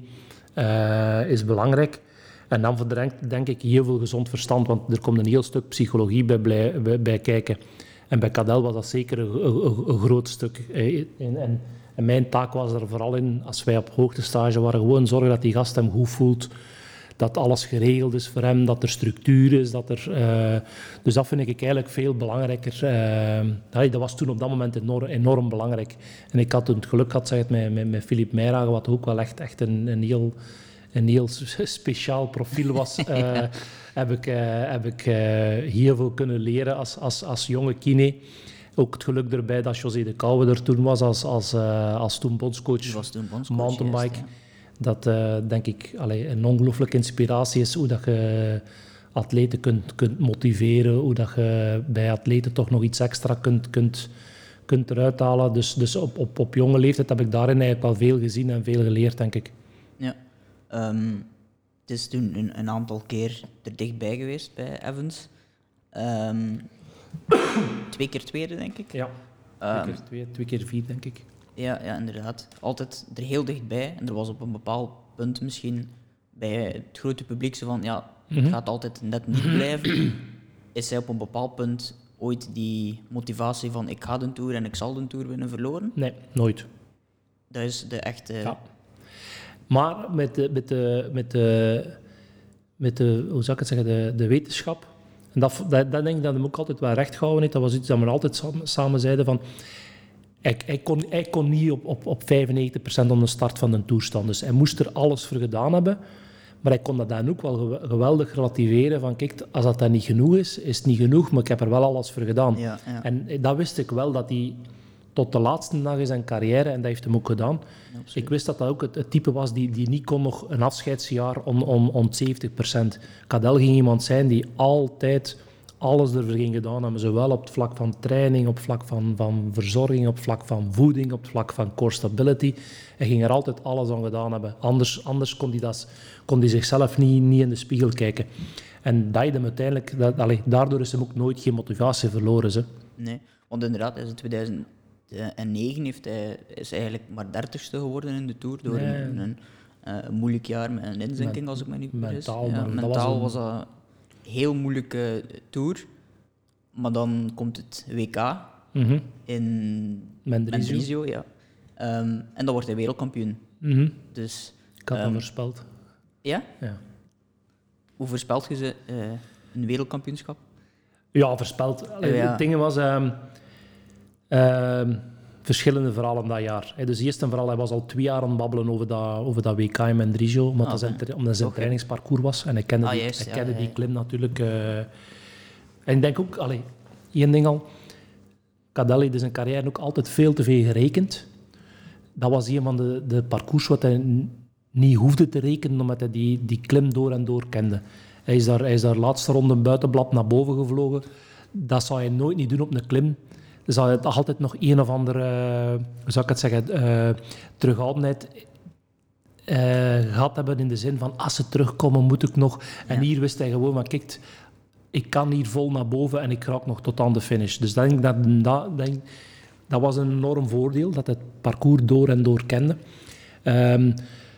eh, is belangrijk. En dan verdrinkt denk ik heel veel gezond verstand, want er komt een heel stuk psychologie bij, bij, kijken. En bij Cadel was dat zeker een, groot stuk. En, en, en mijn taak was er vooral in, als wij op hoogtestage waren, gewoon zorgen dat die gast hem goed voelt. Dat alles geregeld is voor hem, dat er structuur is. Dat er, eh, dus dat vind ik eigenlijk veel belangrijker. Eh, ja, dat was toen op dat moment enorm, enorm belangrijk. En ik had toen het geluk gehad, zeg het, met, met, met Philippe Meijragen, wat ook wel echt, echt een, een heel een heel speciaal profiel was, eh, heb ik, heb ik heel veel kunnen leren als, als, als jonge kine. Ook het geluk erbij dat José de Kouwe er toen was als, als, eh, als toen bondscoach was toen bondscoach, mountainbike. juist, Dat eh, denk ik allee, een ongelooflijke inspiratie is hoe dat je atleten kunt, kunt motiveren, hoe dat je bij atleten toch nog iets extra kunt, kunt, kunt eruit halen. Dus, dus op, op, op jonge leeftijd heb ik daarin eigenlijk al veel gezien en veel geleerd, denk ik. Ja. Ehm, het is toen een, een aantal keer er dichtbij geweest bij Evans. Ehm, twee keer tweede, denk ik. Ja, Ehm, twee, keer twee, twee keer vier, denk ik. Ja, ja, inderdaad. Altijd er heel dichtbij. En er was op een bepaald punt misschien bij het grote publiek zo van, ja, het gaat altijd net niet blijven. Is hij op een bepaald punt ooit die motivatie van ik ga de Tour en ik zal de Tour winnen verloren? Nee, nooit. Dat is de echte... Ja. Maar met de, met de, met de, met de hoe zou ik het zeggen, de, de wetenschap. En dat, dat, dat denk ik dat hem ook altijd wel recht gehouden heeft. Dat was iets dat we altijd samen, samen zeiden van... Hij, hij, kon, hij kon niet op, op, op 95% aan de start van de Tour staan. Dus hij moest er alles voor gedaan hebben. Maar hij kon dat dan ook wel gew- geweldig relativeren. Van kijk, als dat dan niet genoeg is, is het niet genoeg. Maar ik heb er wel alles voor gedaan. Ja, ja. En dat wist ik wel, dat hij tot de laatste dag in zijn carrière, en dat heeft hem ook gedaan. ik wist dat dat ook het, het type was die, die niet kon nog een afscheidsjaar om, om, om 70%. Cadel ging iemand zijn die altijd alles ervoor ging gedaan hebben. Zowel op het vlak van training, op het vlak van, van verzorging, op het vlak van voeding, op het vlak van core stability. Hij ging er altijd alles aan gedaan hebben. Anders, anders kon, hij dat, kon hij zichzelf niet, niet in de spiegel kijken. En dat je hem uiteindelijk, dat, allee, daardoor is hem ook nooit geen motivatie verloren. Ze. Nee, want inderdaad, in 2009 heeft hij, is hij eigenlijk maar dertigste geworden in de Tour door Nee. een, een, eh, een moeilijk jaar met een inzinking, als ik me niet vergis. mentaal, Ja, mentaal was dat heel moeilijke Tour. Maar dan komt het WK Mhm. in Mendrisio. Mendrisio, ja. Ehm, en dan wordt hij wereldkampioen. Mhm. Dus Ik had Ehm, voorspeld. ja, Ja. hoe voorspelt je ze eh, een wereldkampioenschap? Ja, voorspeld. Allee, Ja. Het ding was... ehm, verschillende verhalen dat jaar. Dus eerst en vooral, hij was al twee jaar aan het babbelen over dat, over dat WK in Mendrisio, omdat Ah, dat zijn, omdat zijn trainingsparcours was. En hij kende, Ah, die, juist, hij ja, kende ja, die ja. klim natuurlijk. eh. en ik denk ook, allee, één ding al, Cadelli heeft in zijn carrière ook altijd veel te veel gerekend. Dat was een van de, de parcours wat hij niet hoefde te rekenen, omdat hij die, die klim door en door kende. Hij is daar, hij is daar laatste ronde buitenblad naar boven gevlogen. Dat zou hij nooit niet doen op een klim. Zou hij altijd nog een of andere, hoe zou ik het zeggen, eh terughoudendheid eh, gehad hebben in de zin van als ze terugkomen moet ik nog. En hier wist hij gewoon van kijk, ik kan hier vol naar boven en ik raak nog tot aan de finish. Dus dat, denk ik dat, dat, denk, dat was een enorm voordeel, dat het parcours door en door kende. Ehm,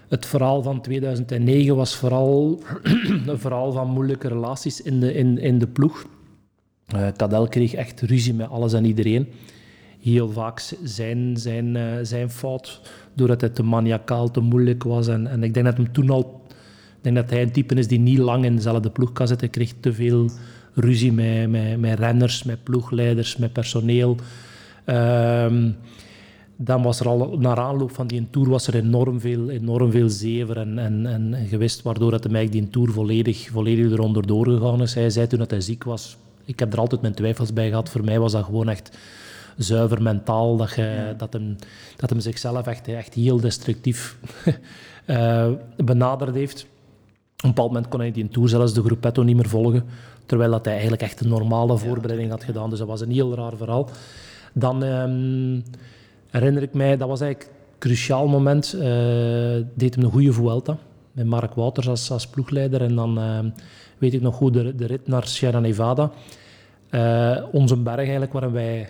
het verhaal van 2009 was vooral een verhaal van moeilijke relaties in de, in, in de ploeg. Cadel kreeg echt ruzie met alles en iedereen. Heel vaak zijn, zijn, eh, zijn fout, doordat hij te maniacaal, te moeilijk was. En, en ik denk dat hem toen al... Ik denk dat hij een type is die niet lang in dezelfde ploeg kan zitten. Hij kreeg te veel ruzie met, met, met renners, met ploegleiders, met personeel. Ehm, dan was er al, naar aanloop van die tour was er enorm veel, enorm veel zever en, en, en, waardoor dat eigenlijk die tour volledig, volledig eronder doorgegaan is. Hij zei toen dat hij ziek was, ik heb er altijd mijn twijfels bij gehad, voor mij was dat gewoon echt zuiver mentaal, dat, je, dat, hem, dat hem zichzelf echt, echt heel destructief eh, benaderd heeft. Op een bepaald moment kon hij die tour zelfs de gruppetto niet meer volgen, terwijl dat hij eigenlijk echt een normale voorbereiding had gedaan. Dus dat was een heel raar verhaal. Dan ehm, herinner ik mij, dat was eigenlijk een cruciaal moment, eh, deed hem een goede Vuelta, met Mark Wouters als, als ploegleider. En dan ehm, weet ik nog goed de, de rit naar Sierra Nevada. Eh, onze berg eigenlijk, waarin wij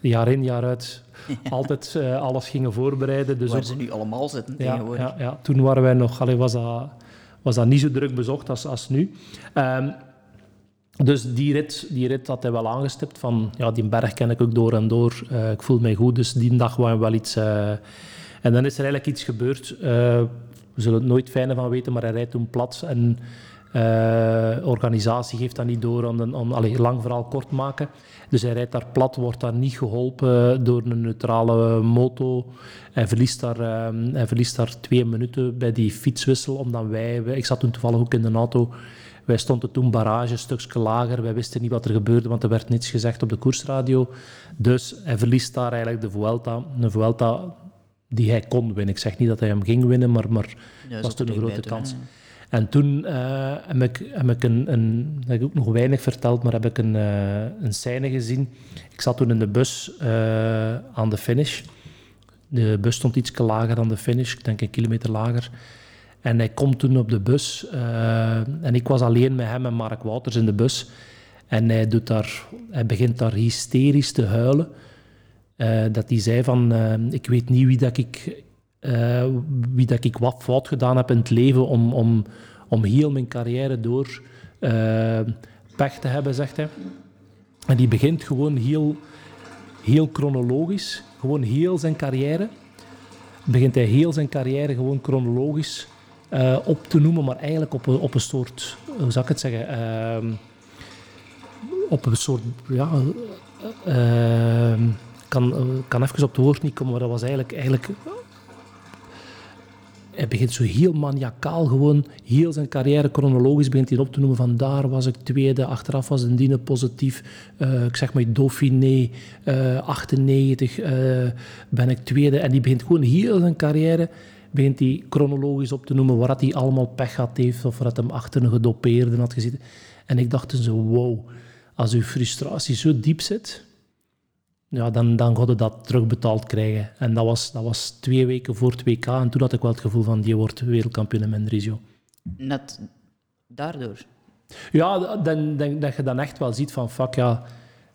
jaar in jaar uit altijd eh, alles gingen voorbereiden. Dus Waar ook- ze nu allemaal zitten ja, tegenwoordig. ja, ja, toen waren wij nog, allee, was, dat, was dat niet zo druk bezocht als, als nu. Ehm, dus die rit, die rit had hij wel aangestipt van, ja, die berg ken ik ook door en door. Eh, ik voel mij goed, dus die dag waren we wel iets... en dan is er eigenlijk iets gebeurd. We zullen het nooit fijne van weten, maar hij rijdt toen plat en organisatie geeft dat niet door aan, aan allee, lang verhaal kort maken. Dus hij rijdt daar plat, wordt daar niet geholpen door een neutrale moto. Hij verliest daar, ehm, hij verliest daar twee minuten bij die fietswissel, omdat wij, wij- ik zat toen toevallig ook in de auto, wij stonden toen barrage, een stukje lager. Wij wisten niet wat er gebeurde, want er werd niets gezegd op de koersradio. Dus hij verliest daar eigenlijk de Vuelta. Een Vuelta die hij kon winnen. Ik zeg niet dat hij hem ging winnen, maar, maar Ja, was toen een grote kans. En toen eh, heb ik, heb ik een, heb ik ook nog weinig verteld, maar heb ik een, uh, een scène gezien. Ik zat toen in de bus uh, aan de finish. De bus stond iets lager dan de finish, ik denk een kilometer lager. En hij komt toen op de bus en ik was alleen met hem en Mark Wouters in de bus. En hij, doet daar, hij begint daar hysterisch te huilen. dat hij zei van, ik weet niet wie dat ik uh, wie dat ik wat fout gedaan heb in het leven om, om, om heel mijn carrière door uh, pech te hebben, zegt hij. En die begint gewoon heel, heel chronologisch, gewoon heel zijn carrière, begint hij heel zijn carrière gewoon chronologisch uh, op te noemen, maar eigenlijk op een, op een soort, hoe zou ik het zeggen, ehm, op een soort, ja, kan, kan even op het woord niet komen, maar dat was eigenlijk, eigenlijk hij begint zo heel maniacaal gewoon, heel zijn carrière chronologisch begint hij op te noemen van daar was ik tweede, achteraf was Dine positief, uh, ik zeg maar Dauphiné, uh, 98 uh, ben ik tweede. En die begint gewoon heel zijn carrière, begint hij chronologisch op te noemen waar hij allemaal pech had heeft of dat hem achter een gedopeerde had gezeten. En ik dacht zo, wow, als uw frustratie zo diep zit, ja, dan, dan ga je dat terugbetaald krijgen. En dat was, dat was twee weken voor het WK. En toen had ik wel het gevoel van, die wordt wereldkampioen in Mendrisio. Net daardoor? Ja, dan, dan, dat je dan echt wel ziet van, fuck ja,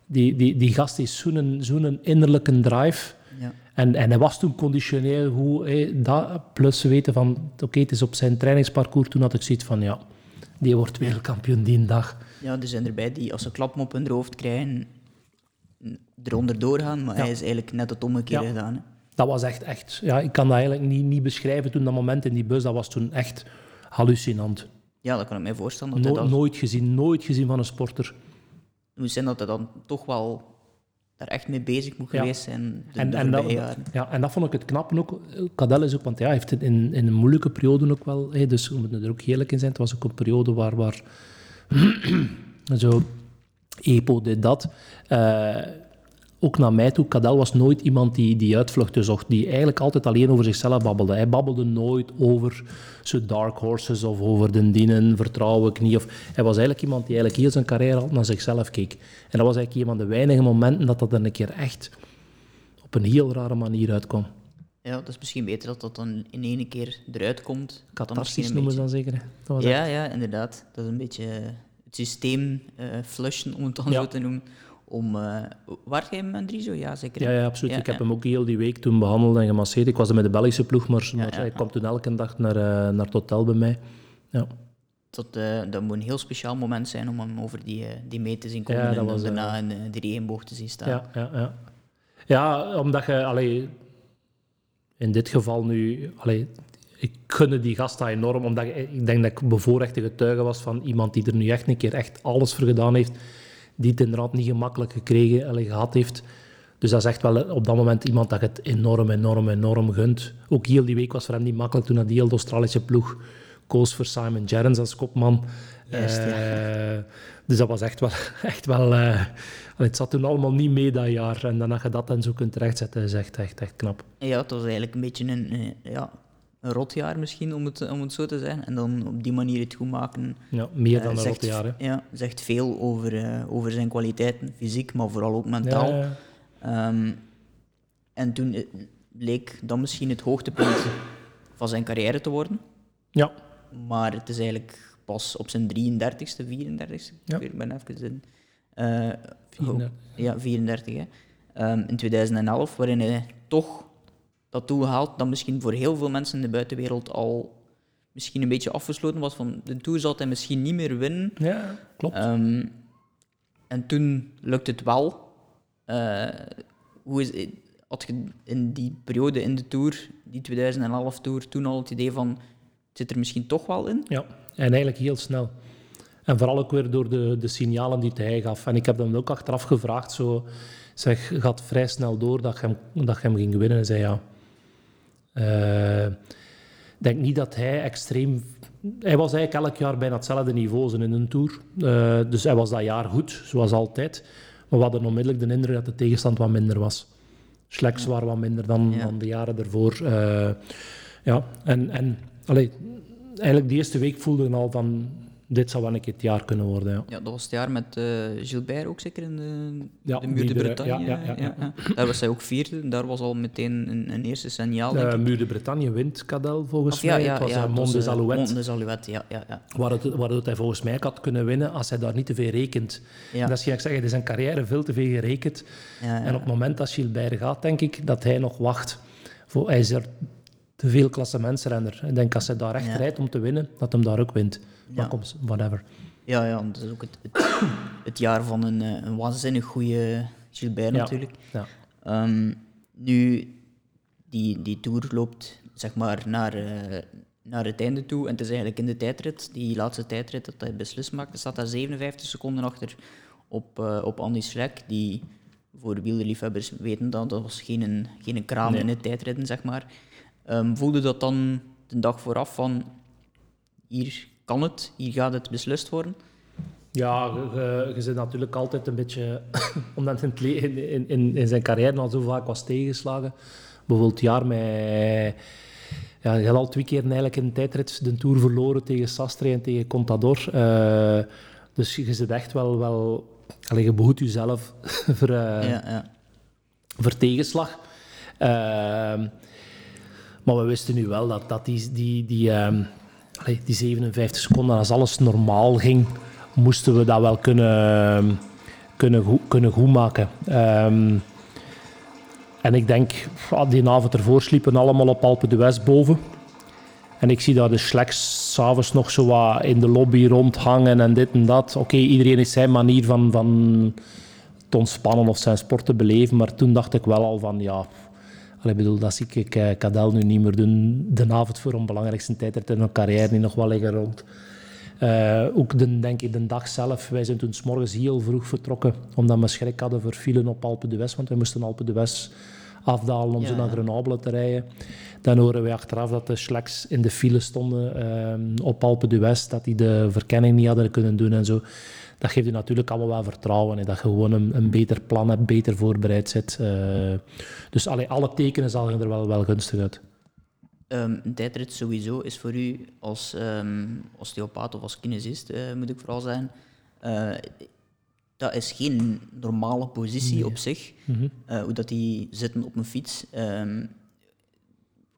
die, die, die gast is zo'n zo'n innerlijke drive. Ja. En, en hij was toen conditioneel hoe dat, plus weten van, oké, het is op zijn trainingsparcours. Toen had ik zoiets van, ja, die wordt wereldkampioen die dag. Ja, er zijn erbij die als ze klappen op hun hoofd krijgen, eronder doorgaan, maar hij is eigenlijk net het omgekeerde gedaan. Hè. Dat was echt, echt... Ja, ik kan dat eigenlijk niet, niet beschrijven toen dat moment in die bus. Dat was toen echt hallucinant. Ja, dat kan ik mij voorstellen. Dat no, dat... Nooit gezien, nooit gezien van een sporter. Moet zijn dat hij dan toch wel daar echt mee bezig moet geweest zijn de, en, de en dat, jaren. Ja, en dat vond ik het knap ook. Cadel is ook, want ja, hij heeft in, in een moeilijke periode ook wel... Hey, dus we moeten er ook eerlijk in zijn. Het was ook een periode waar... waar zo, EPO, dit, dat... Uh, ook naar mij toe. Cadel was nooit iemand die, die uitvluchten zocht, die eigenlijk altijd alleen over zichzelf babbelde. Hij babbelde nooit over zo dark horses of over de dienen, vertrouwen ik niet. Of, hij was eigenlijk iemand die eigenlijk heel zijn carrière altijd naar zichzelf keek. En dat was eigenlijk een van de weinige momenten dat dat er een keer echt op een heel rare manier uitkwam. Ja, dat is misschien beter dat dat dan in één keer eruit komt. Catharsis noemen ze dan zeker. Dat was ja, ja, inderdaad. Dat is een beetje het systeem uh, flushen, om het dan zo te noemen om... Uh, waar jij hem Andrizo? Ja, zeker. Ja, ja absoluut. ik heb hem ook heel die week toen behandeld en gemasseerd. Ik was er met de Belgische ploeg, maar, maar hij kwam toen elke dag naar, uh, naar het hotel bij mij. Ja. Dat, uh, dat moet een heel speciaal moment zijn om hem over die, die mee te zien komen en was, daarna in de regenboog te zien staan. Ja, ja, ja. ja omdat je... Allee, in dit geval nu... Allee, ik gunde die gast enorm, omdat ik, ik denk dat ik bevoorrechte getuige was van iemand die er nu echt een keer echt alles voor gedaan heeft die het inderdaad niet gemakkelijk gekregen en gehad heeft. Dus dat is echt wel op dat moment iemand dat het enorm, enorm, enorm gunt. Ook heel die week was voor hem niet makkelijk toen hij die hele Australische ploeg koos voor Simon Gerrans als kopman. Juist, ja. uh, dus dat was echt wel... Echt wel uh, het zat toen allemaal niet mee dat jaar. En dan dat je dat dan zo kunt rechtzetten, is echt, echt, echt knap. Ja, het was eigenlijk een beetje een... Ja, een rotjaar misschien, om het, om het zo te zeggen. En dan op die manier het goed maken. Ja, meer dan uh, een rotjaar. Hè? Ja, zegt veel over, uh, over zijn kwaliteiten, fysiek, maar vooral ook mentaal. Ja, ja. Um, en toen leek dat misschien het hoogtepunt van zijn carrière te worden. Ja. Maar het is eigenlijk pas op zijn 33ste, 34ste, ja. ik ben even in, uh, 34. ja, 34 hè. Um, in 2011, waarin hij toch dat toegehaald dat misschien voor heel veel mensen in de buitenwereld al misschien een beetje afgesloten was van de Tour zal hij misschien niet meer winnen. Ja, klopt. Um, en toen lukte het wel. Uh, hoe is, had je in die periode in de Tour, die 2011 Tour, toen al het idee van het zit er misschien toch wel in? Ja, en eigenlijk heel snel. En vooral ook weer door de, de signalen die hij gaf. En ik heb dan ook achteraf gevraagd, zo, zeg, gaat vrij snel door dat je hem, dat je hem ging winnen. En zei ja, ik denk niet dat hij extreem... Hij was eigenlijk elk jaar bijna hetzelfde niveau in een Tour. Uh, dus hij was dat jaar goed, zoals altijd. Maar we hadden onmiddellijk de indruk dat de tegenstand wat minder was. Sleks waren wat minder dan, ja. dan de jaren ervoor. Uh, ja, en, en allee, eigenlijk de eerste week voelde ik al van, dit zou wel een keer het jaar kunnen worden. Ja. Ja, dat was het jaar met eh, Gilbert ook zeker in de, Ja, de Muur de Bretagne. ja, ja, ja, ja. Daar was hij ook vierde. Daar was al meteen een, een eerste signaal. ik. Muur de Bretagne wint Cadel volgens Of mij. ja, het was ja, Mont des Alouettes. Mont des Alouettes, ja, ja, ja. Waar het, waar het hij volgens mij had kunnen winnen als hij daar niet te veel rekent. Dat is ik zeg, hij is zijn carrière veel te veel gerekend. Ja, ja. En op het moment dat Gilbert gaat, denk ik dat hij nog wacht. Voor, hij is er te veel klassementsrenner. Ik denk als hij daar echt Ja. rijdt om te winnen, dat hem daar ook wint. Maar Ja. kom, whatever. Ja, ja, dat is ook het, het, het jaar van een, eh, een waanzinnig goede Gilbert natuurlijk. Ja. Ehm, nu, die, die tour loopt zeg maar naar, eh, naar het einde toe. En het is eigenlijk in de tijdrit, die laatste tijdrit, dat hij beslist maakt. Er staat daar 57 seconden achter op, eh, op Andy Schleck. Die voor wielerliefhebbers weten dat, dat was geen, geen kraam Nee. in het tijdrijden, zeg maar. Ehm, voelde dat dan de dag vooraf van hier kan het, hier gaat het beslist worden? Ja, je, zit natuurlijk altijd een beetje... omdat in, in, in- in, zijn carrière al zo vaak was tegengeslagen. Bijvoorbeeld het jaar met... Ja, je had al twee keer eigenlijk in de tijdrit de Tour verloren tegen Sastre en tegen Contador. Eh, dus je zit echt wel... wel allee, je behoedt jezelf voor, eh, ja, ja. voor tegenslag. Ehm, maar we wisten nu wel dat, dat die, die, die, ehm, die 57 seconden, als alles normaal ging, moesten we dat wel kunnen, kunnen, goed, kunnen goedmaken. Ehm, en ik denk, ah, die avond ervoor sliepen allemaal op Alpe d'Huez boven. En ik zie daar de Schleks s'avonds nog zo wat in de lobby rondhangen en dit en dat. Oké, iedereen heeft zijn manier van, van te ontspannen of zijn sport te beleven. Maar toen dacht ik wel al van, ja... allee, Ik bedoel, dat zie ik eh, Cadel nu niet meer doen. De avond voor een belangrijkste tijdrit in hun carrière niet nog wel liggen rond. Eh, ook de, denk ik de dag zelf. Wij zijn toen 's morgens heel vroeg vertrokken. Omdat we schrik hadden voor filen op Alpe d'Huez. Want we moesten Alpe d'Huez afdalen om Ja, zo naar. Grenoble te rijden. Dan horen wij achteraf dat de Schleks in de file stonden ehm, op Alpe d'Huez. Dat die de verkenning niet hadden kunnen doen en zo. Dat geeft je natuurlijk allemaal wel vertrouwen. Hè, dat je gewoon een, een beter plan hebt, beter voorbereid zit. Eh, dus allee, alle tekenen zagen er wel, wel gunstig uit. Een tijdrit sowieso is voor u als ehm, osteopaat of als kinesist, eh, moet ik vooral zijn, eh, dat is geen normale positie op zich. Mhm. Hoe dat die zitten op een fiets. ehm,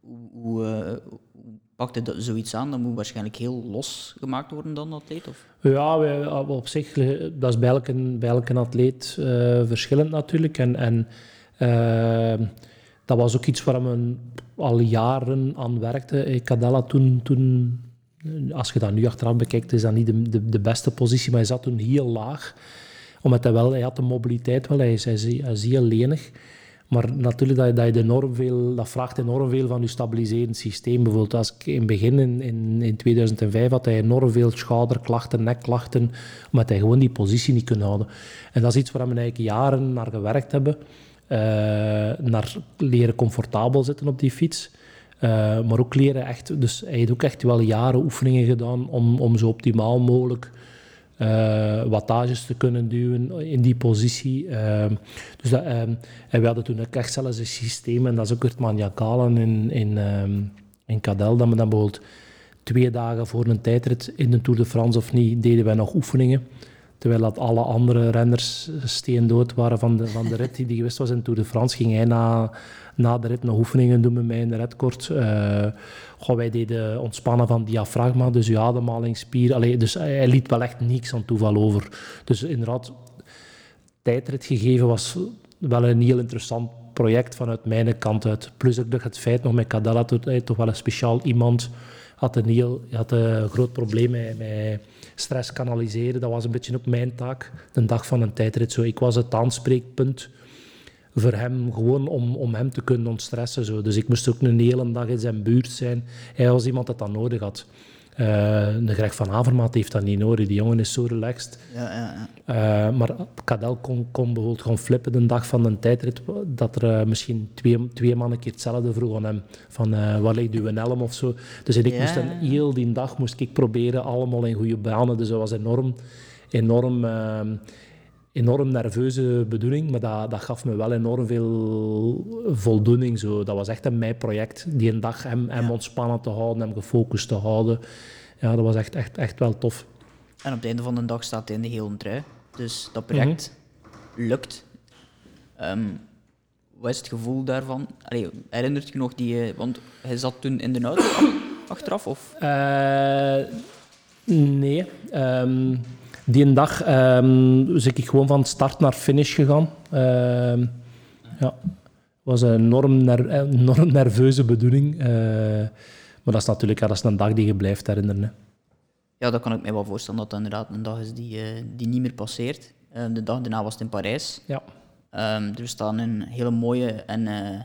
hoe hoe pakt hij zoiets aan? Dat moet waarschijnlijk heel los gemaakt worden dan, atleet? Of? Ja, op zich, eh, dat is bij elke, bij elke atleet eh, verschillend natuurlijk. En, en eh, dat was ook iets waar men al jaren aan werkte. Cadella toen, toen, als je dat nu achteraf bekijkt, is dat niet de, de, beste positie, maar hij zat toen heel laag. Omdat hij wel, hij had de mobiliteit wel, hij is, hij hij is heel lenig. Maar natuurlijk, dat, dat, je enorm veel, dat vraagt enorm veel van je stabiliserend systeem. Bijvoorbeeld als ik in het begin, in, in, in 2005, had hij enorm veel schouderklachten, nekklachten, omdat hij gewoon die positie niet kon houden. En dat is iets waar we eigenlijk jaren naar gewerkt hebben. eh, naar leren comfortabel zitten op die fiets. Eh, maar ook leren echt... Dus hij heeft ook echt wel jaren oefeningen gedaan om, om zo optimaal mogelijk eh, wattages te kunnen duwen in die positie. Ehm, dus dat, ehm, we hadden toen ook echt zelfs een systeem, en dat is ook het maniacale in, in, ehm, in Cadel, dat we dan bijvoorbeeld twee dagen voor een tijdrit in de Tour de France of niet, deden wij nog oefeningen. Terwijl dat alle andere renners steendood waren van de, van de rit die, die geweest was in Tour de France, ging hij na, na de rit nog oefeningen doen met mij in de redkort. Eh goh, wij deden ontspannen van diafragma, dus je ademhalingsspier. Allee, dus hij, hij liet wel echt niks aan toeval over. Dus inderdaad, tijdrit gegeven was wel een heel interessant project vanuit mijn kant uit. Plus ook het feit nog met Cadella, hij toch wel een speciaal iemand had een, heel, had een groot probleem met, met stress kanaliseren. Dat was een beetje ook mijn taak, de dag van een tijdrit. Zo, ik was het aanspreekpunt voor hem, gewoon om, om hem te kunnen ontstressen. Zo. Dus ik moest ook een hele dag in zijn buurt zijn. Hij was iemand dat dat nodig had. Eh, de Greg van Avermaat heeft dat niet nodig. Die jongen is zo relaxed. Ja, ja, ja. Uh, maar Cadel kon, kon bijvoorbeeld gewoon flippen de dag van een tijdrit, dat er uh, misschien twee, twee mannen een keer hetzelfde vroeg aan hem, van waar ligt uw helm of zo. Dus ik moest dan heel die dag moest ik proberen allemaal in goede banen, dus dat was enorm, enorm enorm nerveuze bedoeling, maar dat, dat gaf me wel enorm veel voldoening. Zo. Dat was echt een mijn project. Die een dag hem, hem ontspannen te houden, hem gefocust te houden. Ja, dat was echt, echt, echt wel tof. En op het einde van de dag staat hij in de hele trui. Dus dat project lukt. Ehm, wat is het gevoel daarvan? Allee, herinnert je nog die... eh, Want hij zat toen in de auto achteraf, of? Eh, nee. Ehm, die een dag ehm, was ik gewoon van start naar finish gegaan. Ehm ja, was een enorm, ner- enorm nerveuze bedoeling. Eh, maar dat is natuurlijk ja, dat is een dag die je blijft herinneren. hè. Ja, dat kan ik mij wel voorstellen, dat dat inderdaad een dag is die, eh, die niet meer passeert. Eh, de dag daarna was het in Parijs. Ja. Ehm, er staat een hele mooie en eh,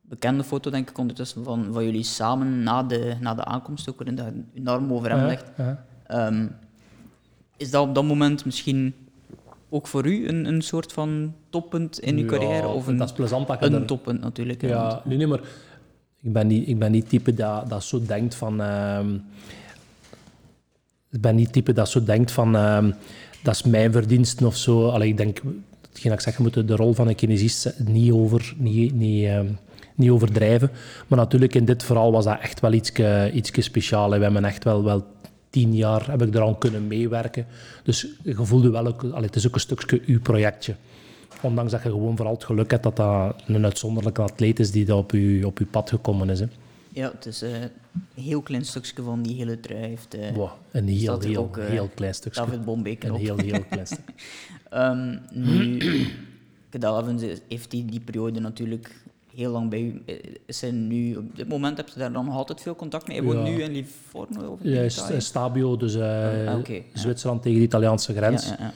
bekende foto, denk ik, ondertussen van, van jullie samen na de, na de aankomst, ook waarin je arm over hem Ja, legt. ja. Ehm, is dat op dat moment misschien ook voor u een, een soort van toppunt in uw Ja, carrière? Of een, dat is plezant dat je een er- toppunt natuurlijk. Ja, nee, nee, maar ik ben niet, ik ben niet type dat, dat zo denkt van... ehm, ik ben niet type dat zo denkt van... ehm, dat is mijn verdiensten of zo. Allee, ik denk, hetgeen dat ik zeg, je moet de rol van een kinesist niet, over, niet, niet, ehm, niet overdrijven. Maar natuurlijk, in dit verhaal was dat echt wel iets speciaals. hè. We hebben echt wel, wel tien jaar heb ik er al kunnen meewerken. Dus je voelde wel ook... Allee, het is ook een stukje uw projectje. Ondanks dat je gewoon vooral het geluk hebt dat dat een uitzonderlijke atleet is die dat op je, op je pad gekomen is. Hè. Ja, het is eh, een heel klein stukje van die hele trui. Heeft, eh, Wow, een heel, heel, ook, eh, heel klein stukje. David Bombeke Een heel, heel klein stuk. Ehm, nu, is- heeft die, die periode natuurlijk heel lang bij u. Eh, Is hij nu, op dit moment heb je daar dan nog altijd veel contact mee? Hij woont Ja. nu in Livorno? Of in Ja, is- Italië? Stabio, dus eh, Ah. Zwitserland tegen de Italiaanse grens. Ja, ja, ja.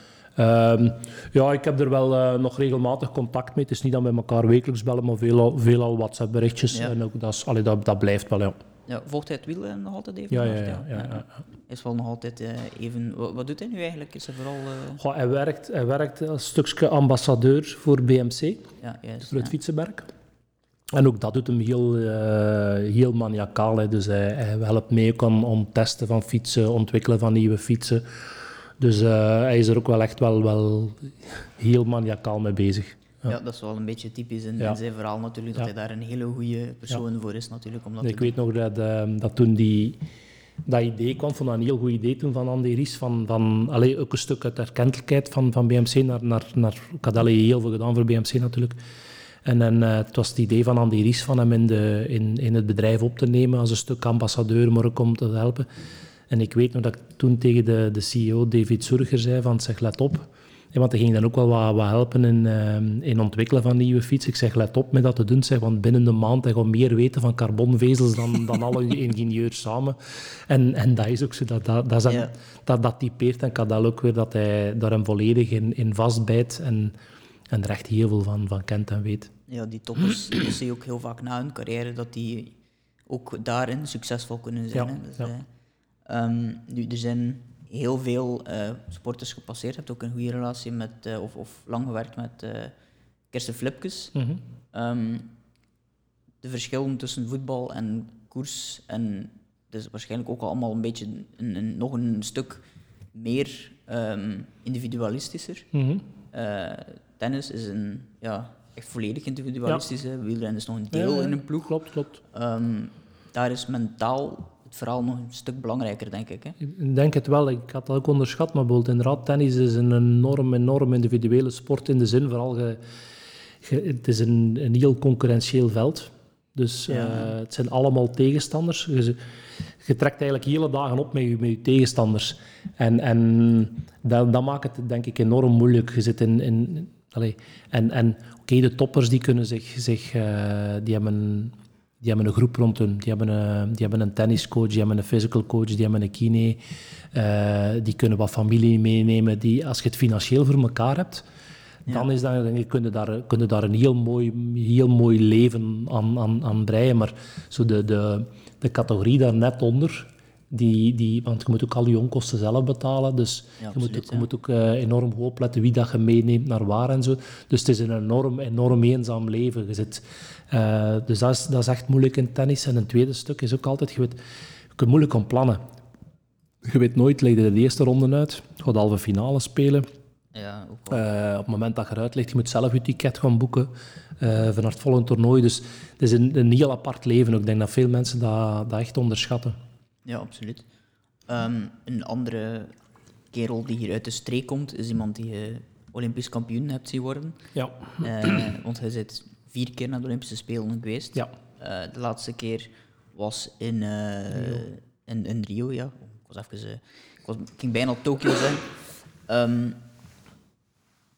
Ehm, ja, ik heb er wel eh, nog regelmatig contact mee. Het is niet dat we elkaar wekelijks bellen, maar veelal, veelal WhatsApp-berichtjes. En ook, dat, is, allee, dat, dat blijft wel, ja. Ja, volgt hij het wielen nog altijd even? Ja, ja, ja. ja. Is wel nog altijd eh, even... Wat, wat doet hij nu eigenlijk? Is hij vooral... eh, Goh, hij, werkt, hij werkt als stukje ambassadeur voor BMC. ja, juist. voor het fietsenwerk. En ook dat doet hem heel, eh, heel maniacaal. Hè. Dus hij, hij helpt mee ook aan, om testen van fietsen, ontwikkelen van nieuwe fietsen. Dus eh, hij is er ook wel echt wel, wel heel maniacaal mee bezig. Ja. dat is wel een beetje typisch in, Ja. in zijn verhaal natuurlijk, dat Ja. hij daar een hele goede persoon voor is natuurlijk. Om dat Ik weet nog dat, eh, dat toen die, dat idee kwam, vond dat een heel goed idee toen van Andy Ries, van, van ook een stuk uit de erkentelijkheid van, van BMC naar, naar, naar... Ik had heel veel gedaan voor BMC natuurlijk. En, en eh, het was het idee van Andy Ries van hem in, de, in, in het bedrijf op te nemen als een stuk ambassadeur, maar ook om te helpen. En ik weet nog dat ik toen tegen de, de CEO David Surger zei van zeg let op. Ja, want hij ging dan ook wel wat, wat helpen in, eh, in ontwikkelen van nieuwe fietsen. Ik zeg let op met dat te doen, zeg, want binnen de maand hij gaat meer weten van carbonvezels dan, dan alle ingenieurs samen. En, en dat is ook zo, dat, dat, dat, Ja. dat, dat typeert en Cadel ook weer dat hij daar hem volledig in, in vastbijt en, en er echt heel veel van, van kent en weet. Ja, die toppers zie je ook heel vaak na hun carrière, dat die ook daarin succesvol kunnen zijn. Ja. Dus, ja. eh, ehm, nu, er zijn heel veel eh, sporters gepasseerd. Je hebt ook een goede relatie met, eh, of, of lang gewerkt met eh Kirsten Flipkes. Mhm. Ehm, de verschillen tussen voetbal en koers, en is waarschijnlijk ook allemaal een beetje een, een- nog een stuk meer ehm, individualistischer. Mhm. Tennis is een, ja, echt volledig individualistisch. hè. Wielrennen is nog een deel Ja, ja, in een ploeg. Klopt, klopt. Ehm, daar is mentaal het verhaal nog een stuk belangrijker, denk ik. Hè. Ik denk het wel. Ik had dat ook onderschat, maar bijvoorbeeld inderdaad, tennis is een enorm, enorm individuele sport in de zin, vooral, ge, ge- het is een, een heel concurrentieel veld. Dus eh, Ja. het zijn allemaal tegenstanders. Je, trekt eigenlijk hele dagen op met je, met je tegenstanders. En, en dat, dat maakt het denk ik enorm moeilijk. Je zit in... in allee, en en oké, de toppers die kunnen zich... zich eh, die hebben die hebben een groep rond hun. Die hebben een, die hebben een tenniscoach, die hebben een physical coach, die hebben een kine. eh, die kunnen wat familie meenemen. Die, als je het financieel voor elkaar hebt, dan is dat, je daar, kun je daar een heel mooi, heel mooi leven aan, aan, aan breien. Maar zo de, de, de categorie daar net onder, die, die, want je moet ook al je onkosten zelf betalen. Dus Ja, je moet ook, je moet ook eh, enorm goed opletten wie dat je meeneemt naar waar en zo. Dus het is een enorm, enorm eenzaam leven. Je zit, eh, dus dat is, dat is echt moeilijk in tennis. En een tweede stuk is ook altijd, je, weet, je kunt moeilijk om plannen. Je weet nooit, leg je de eerste ronde uit, je gaat halve finale spelen. Ja, ook. Eh, op het moment dat je eruit ligt, je moet zelf je ticket gaan boeken uh, vanuit het volgende toernooi. Dus het is een, een heel apart leven. Ik denk dat veel mensen dat, dat echt onderschatten. Ja, absoluut. Ehm, een andere kerel die hier uit de streek komt, is iemand die je Olympisch kampioen hebt zien worden. Ja. Uh, want hij zit vier keer naar de Olympische Spelen geweest. Ja. de laatste keer was in, Rio. in, in Rio, ja. Ik was even... ik, was, ik ging bijna Tokio zijn. Um,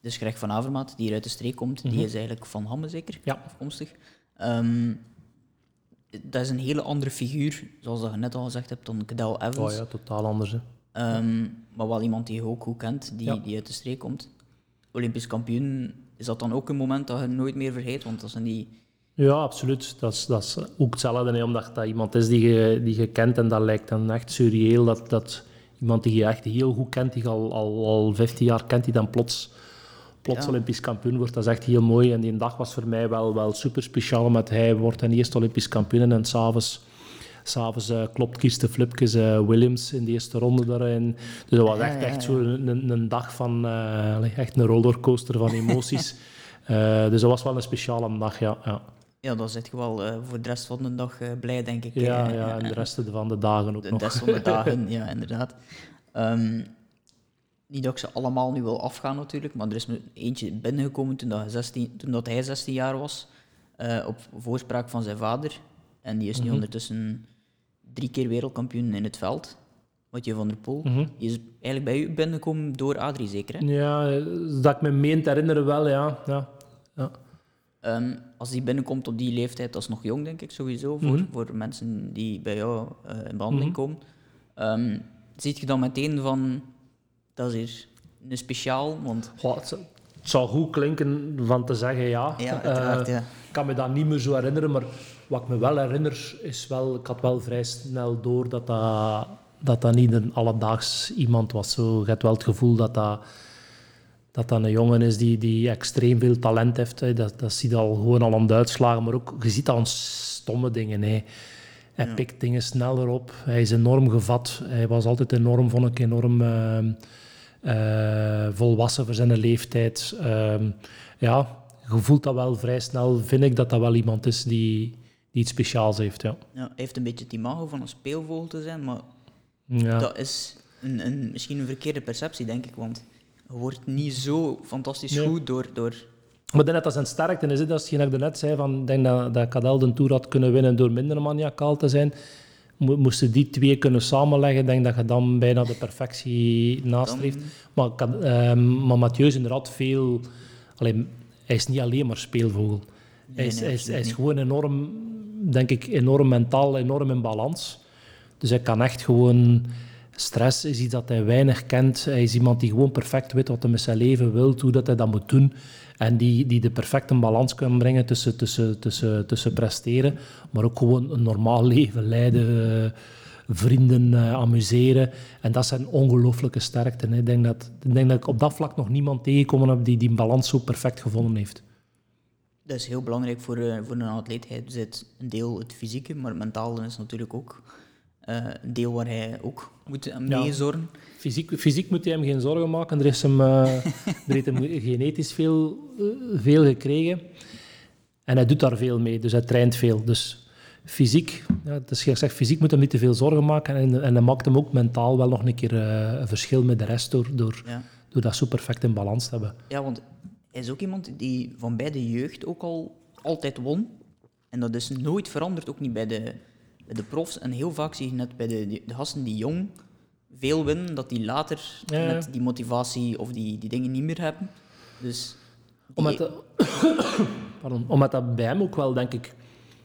dus Greg van Avermaat, die hier uit de streek komt, die is eigenlijk van Hamme zeker, ja. afkomstig. Um, dat is een hele andere figuur, zoals dat je net al gezegd hebt, dan Cadel Evans. Oh ja, totaal anders. Hè. Um, maar wel iemand die je ook goed kent, die, ja. die uit de streek komt. Olympisch kampioen, is dat dan ook een moment dat je nooit meer vergeet? Want dat zijn die... Ja, absoluut. Dat is, dat is ook hetzelfde, hè, omdat dat iemand is die je, die je kent en dat lijkt dan echt surreëel. Dat, dat iemand die je echt heel goed kent, die je al, al, al 15 jaar kent, die dan plots plots ja. Olympisch kampioen wordt. Dat is echt heel mooi. En die dag was voor mij wel, wel super speciaal, met hij wordt een eerste Olympisch kampioen en s'avonds S'avonds uh, klopt Kirsten Flipkes uh, Williams in de eerste ronde daarin. Dus dat was echt, echt zo een, een dag van... Uh, echt een rollercoaster van emoties. dus dat was wel een speciale dag, ja. ja. Ja, dan zit je wel voor de rest van de dag blij, denk ik. Ja, ja, en de rest van de dagen ook de nog. De rest van de dagen, ja, inderdaad. Um, niet dat ik ze allemaal nu wil afgaan natuurlijk, maar er is me eentje binnengekomen toen, dat 16, toen dat hij 16 jaar was, uh, op voorspraak van zijn vader. En die is nu mm -hmm. ondertussen drie keer wereldkampioen in het veld. Mathieu van der Poel. Mm -hmm. Die is eigenlijk bij u binnengekomen door Adrie, zeker? Hè? Ja, dat ik me meen te herinneren wel, ja. ja. ja. Um, als die binnenkomt op die leeftijd, dat is nog jong, denk ik, sowieso, voor, mm -hmm. voor mensen die bij jou uh, in behandeling komen. Um, ziet je dan meteen van dat is een speciaal, want... Goh, het, het, zou goed klinken van te zeggen ja. Ja, uiteraard, uh, ja. Ik kan me dat niet meer zo herinneren, maar wat ik me wel herinner is wel... Ik had wel vrij snel door dat dat, dat, dat niet een alledaags iemand was. Zo, je hebt wel het gevoel dat dat, dat, dat een jongen is die, die extreem veel talent heeft. Hè. Dat, dat zie je al gewoon al aan de uitslagen, maar ook je ziet al stomme dingen. Hè. Hij ja. pikt dingen sneller op. Hij is enorm gevat. Hij was altijd enorm, vond ik, enorm... Uh, volwassen voor zijn leeftijd. Uh, ja, je voelt dat wel vrij snel. Vind ik dat dat wel iemand is die, die iets speciaals heeft. Ja. ja hij heeft een beetje het imago van een speelvogel te zijn, maar ja. dat is een, een, misschien een verkeerde perceptie, denk ik. Want je wordt niet zo fantastisch nee. goed door, door maar net dat zijn sterkte is, dat is hetgeen ik net zei, van, ik denk dat, dat Cadel de Tour had kunnen winnen door minder maniacaal te zijn. Moesten die twee kunnen samenleggen, denk dat je dan bijna de perfectie nastreeft. Maar, uh, maar Mathieu is inderdaad veel... Alleen, hij is niet alleen maar speelvogel. Nee, hij, is, nee, hij, is, hij is gewoon enorm, denk ik, enorm mentaal, enorm in balans. Dus hij kan echt gewoon... Stress is iets dat hij weinig kent. Hij is iemand die gewoon perfect weet wat hij met zijn leven wil, hoe dat hij dat moet doen. En die, die de perfecte balans kan brengen tussen, tussen, tussen, tussen presteren, maar ook gewoon een normaal leven leiden, vrienden uh, amuseren. En dat zijn ongelooflijke sterkten. Ik denk dat, ik denk dat ik op dat vlak nog niemand tegengekomen heb die die balans zo perfect gevonden heeft. Dat is heel belangrijk voor, uh, voor een atleet. Hij zit een deel het fysieke, maar het mentale is natuurlijk ook een deel waar hij ook moet mee ja. zorgen. Fysiek, fysiek moet hij hem geen zorgen maken. Er is hem, uh, er heeft hem genetisch veel, veel gekregen. En hij doet daar veel mee, dus hij traint veel. Dus fysiek, ja, dus je zegt, fysiek moet hem niet te veel zorgen maken. En, en dat maakt hem ook mentaal wel nog een keer een verschil met de rest door, door, ja. door dat zo perfect in balans te hebben. Ja, want hij is ook iemand die van bij de jeugd ook al altijd won. En dat is nooit veranderd, ook niet bij de, bij de profs. En heel vaak zie je net bij de, de gasten die jong veel winnen, dat die later ja, ja. net die motivatie of die, die dingen niet meer hebben. Dus die... omdat, dat, pardon, omdat dat bij hem ook wel, denk ik,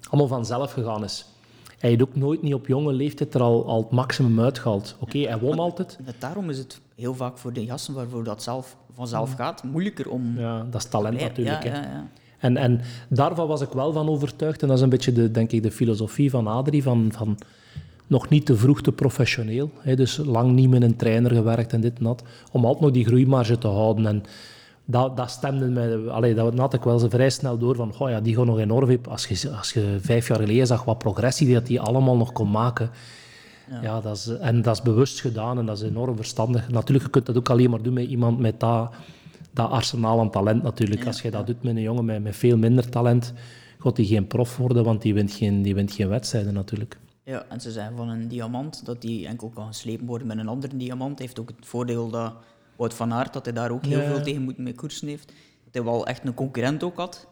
allemaal vanzelf gegaan is. Hij heeft ook nooit niet op jonge leeftijd er al, al het maximum uitgehaald. Oké, okay, hij won maar, altijd. Net daarom is het heel vaak voor de gasten waarvoor dat zelf vanzelf gaat, moeilijker om... Ja, dat is talent natuurlijk. Ja, ja, ja. En, en daarvan was ik wel van overtuigd. En dat is een beetje, de, denk ik, de filosofie van Adrie. Van, van nog niet te vroeg te professioneel. Hè, dus lang niet met een trainer gewerkt en dit en dat. Om altijd nog die groeimarge te houden. En dat, dat stemde mij... Allee, dat had ik wel zo vrij snel door van... Goh, ja, die gaan nog enorm... Als je, als je vijf jaar geleden zag wat progressie die dat die allemaal nog kon maken... Ja. ja. dat is, en dat is bewust gedaan en dat is enorm verstandig. Natuurlijk, je kunt dat ook alleen maar doen met iemand met dat dat arsenaal aan talent natuurlijk. Als je dat doet met een jongen met, met veel minder talent, gaat hij geen prof worden, want die wint geen, die wint geen wedstrijden natuurlijk. Ja, en ze zeggen van een diamant dat die enkel kan geslepen worden met een andere diamant. Heeft ook het voordeel dat Wout van Aert, dat hij daar ook heel Ja. veel tegen moet mee koersen heeft. Dat hij wel echt een concurrent ook had.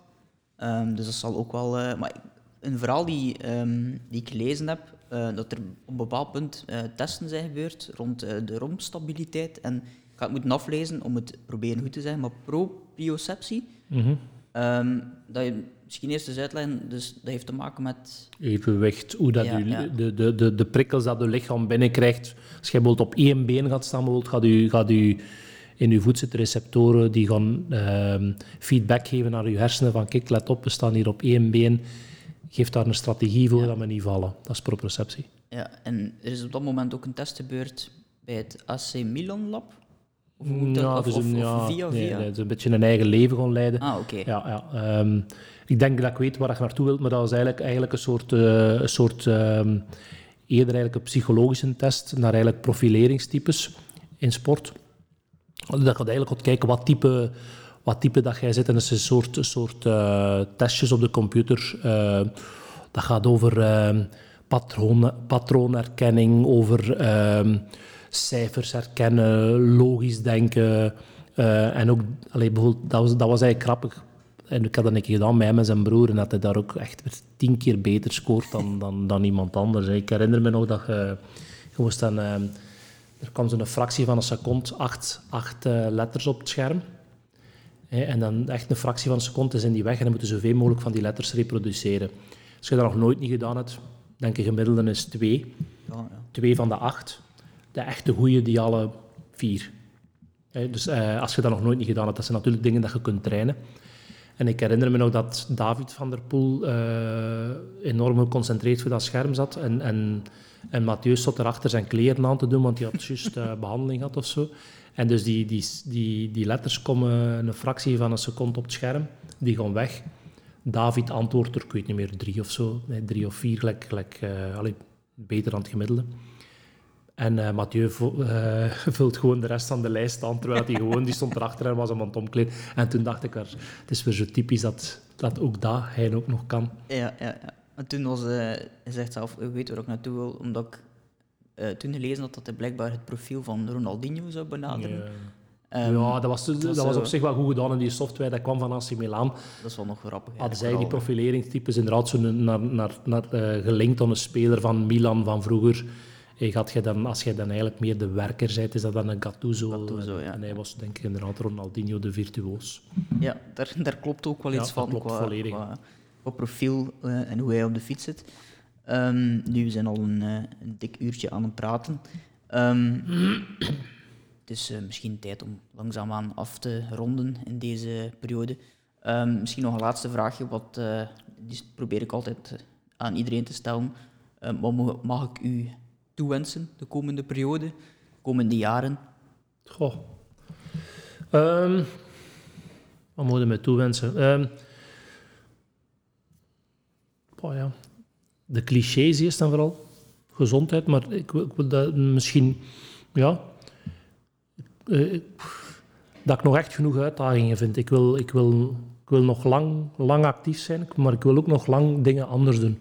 Ehm, dus dat zal ook wel... eh, maar een verhaal die, ehm, die ik gelezen heb, eh, dat er op een bepaald punt eh, testen zijn gebeurd rond de rompstabiliteit. En ga het moeten aflezen om het proberen goed te zeggen, maar proprioceptie. Mhm. Ehm, dat je misschien eerst eens uitleggen, dus dat heeft te maken met... Evenwicht, hoe dat Ja, u, ja. De, de, de, de prikkels dat je lichaam binnenkrijgt. Als je bijvoorbeeld op één been gaat staan, bijvoorbeeld, gaat u, gaat u in uw voet zitten receptoren die gaan ehm, feedback geven naar uw hersenen van kijk, let op, we staan hier op één been. Geef daar een strategie voor dat we niet vallen. Dat is proprioceptie. Ja, en er is op dat moment ook een test gebeurd bij het AC Milan Lab? Of, hoe moet dat- Ja, of, dus een, of ja, via nee, via? nee, het is een beetje een eigen leven gaan leiden. Ah, oké. Ja, ja. ehm, ik denk dat ik weet waar je naartoe wilt, maar dat was eigenlijk, eigenlijk een soort, eh, een soort ehm, eerder eigenlijk een psychologische test naar eigenlijk profileringstypes in sport. Dat je eigenlijk gaat kijken wat type, wat type dat jij zit. En dat is een soort, een soort eh, testjes op de computer. eh, dat gaat over ehm, patroon, patroonherkenning, over cijfers herkennen, logisch denken. eh, en ook, allee, bijvoorbeeld, dat, was, dat was eigenlijk grappig. En ik had dat een keer gedaan met hem en zijn broer. En dat hij daar ook echt weer tien keer beter scoort dan, dan, dan iemand anders. Ik herinner me nog dat je, je moest dan... ehm, er kwam zo'n fractie van een seconde, acht, acht eh, letters op het scherm. En dan echt een fractie van een seconde is in die weg en dan moeten ze zoveel mogelijk van die letters reproduceren. Als je dat nog nooit niet gedaan hebt, denk ik gemiddelde is twee. Ja, ja. Twee van de acht. De echte goede die alle vier. Dus eh, als je dat nog nooit niet gedaan hebt, dat zijn natuurlijk dingen dat je kunt trainen. En ik herinner me nog dat David van der Poel eh, enorm geconcentreerd voor dat scherm zat. En, en, en Mathieu zat erachter zijn kleren aan te doen, want die had juist eh, behandeling gehad of zo. En dus die, die, die, die letters komen een fractie van een seconde op het scherm. Die gaan weg. David antwoordt er, ik weet niet meer, drie of zo. Drie of vier, gelijk, gelijk, allee, beter dan het gemiddelde. En eh, Mathieu eh, vult gewoon de rest van de lijst aan, terwijl hij gewoon, die stond erachter en was hem aan het omkleden. En toen dacht ik, er, het is weer zo typisch dat, dat ook dat hij ook nog kan. Ja, ja, ja. En toen was eh, hij zegt zelf, ik weet waar ik naartoe wil, omdat ik toen gelezen had dat hij blijkbaar het profiel van Ronaldinho zou benaderen. Ja, Ehm, ja dat, was, dat, was, was op zich wel goed gedaan in die software. Dat kwam van AC Milan. Dat is wel nog grappig. Hadden zij die profileringstypes inderdaad zo naar, naar, naar, gelinkt aan een speler van Milan van vroeger. Eh, gaat je dan, als je dan eigenlijk meer de werker bent, is dat dan een Gattuso. Gattuso, ja. En hij was denk ik inderdaad Ronaldinho de virtuoos. Ja, daar, daar klopt ook wel Ja, iets dat van klopt qua, volledig. qua, qua profiel eh, en hoe hij op de fiets zit. Ehm, nu, we zijn al een, eh, een dik uurtje aan het praten. Ehm, het is eh, misschien tijd om langzaamaan af te ronden in deze periode. Ehm, misschien nog een laatste vraagje, wat, die probeer ik altijd aan iedereen te stellen. Wat mag ik u toewensen de komende periode, de komende jaren? Goh. Ehm, wat moet je mij toewensen? Oh ja. De clichés eerst en vooral. Gezondheid, maar ik ik wil dat misschien... Ja. Eh, dat ik nog echt genoeg uitdagingen vind. Ik wil, ik wil, ik wil nog lang, lang actief zijn, maar ik wil ook nog lang dingen anders doen.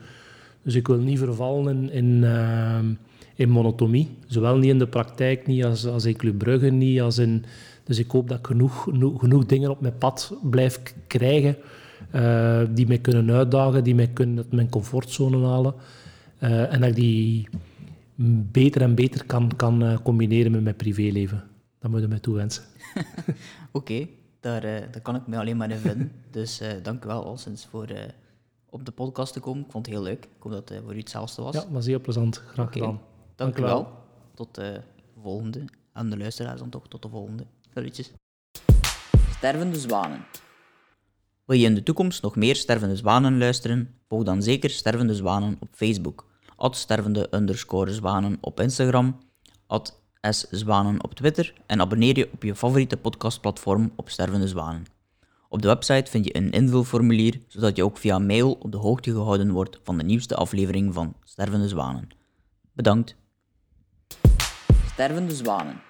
Dus ik wil niet vervallen in, in, ehm, in monotomie. Zowel niet in de praktijk, niet als, als in Club Brugge, niet als in... Dus ik hoop dat ik genoeg, genoeg, genoeg dingen op mijn pad blijf krijgen eh, die mij kunnen uitdagen, die mij kunnen uit mijn comfortzone halen. Eh, en dat ik die beter en beter kan, kan eh, combineren met mijn privéleven. Dat moet je mij toewensen. Oké, daar, eh, daar kan ik me alleen maar in vinden. Dus eh dank u wel, Alsens, voor eh, op de podcast te komen. Ik vond het heel leuk. Ik hoop dat het voor u hetzelfde was. Ja, was heel plezant. Graag gedaan. Dank, u u wel. wel. Tot de volgende. En de luisteraars dan toch, tot de volgende. Salutjes. Stervende zwanen. Wil je in de toekomst nog meer Stervende Zwanen luisteren? Volg dan zeker Stervende Zwanen op Facebook. At stervende underscore zwanen op Instagram. At szwanen op Twitter. En abonneer je op je favoriete podcastplatform op Stervende Zwanen. Op de website vind je een invulformulier, zodat je ook via mail op de hoogte gehouden wordt van de nieuwste aflevering van Stervende Zwanen. Bedankt. Stervende zwanen.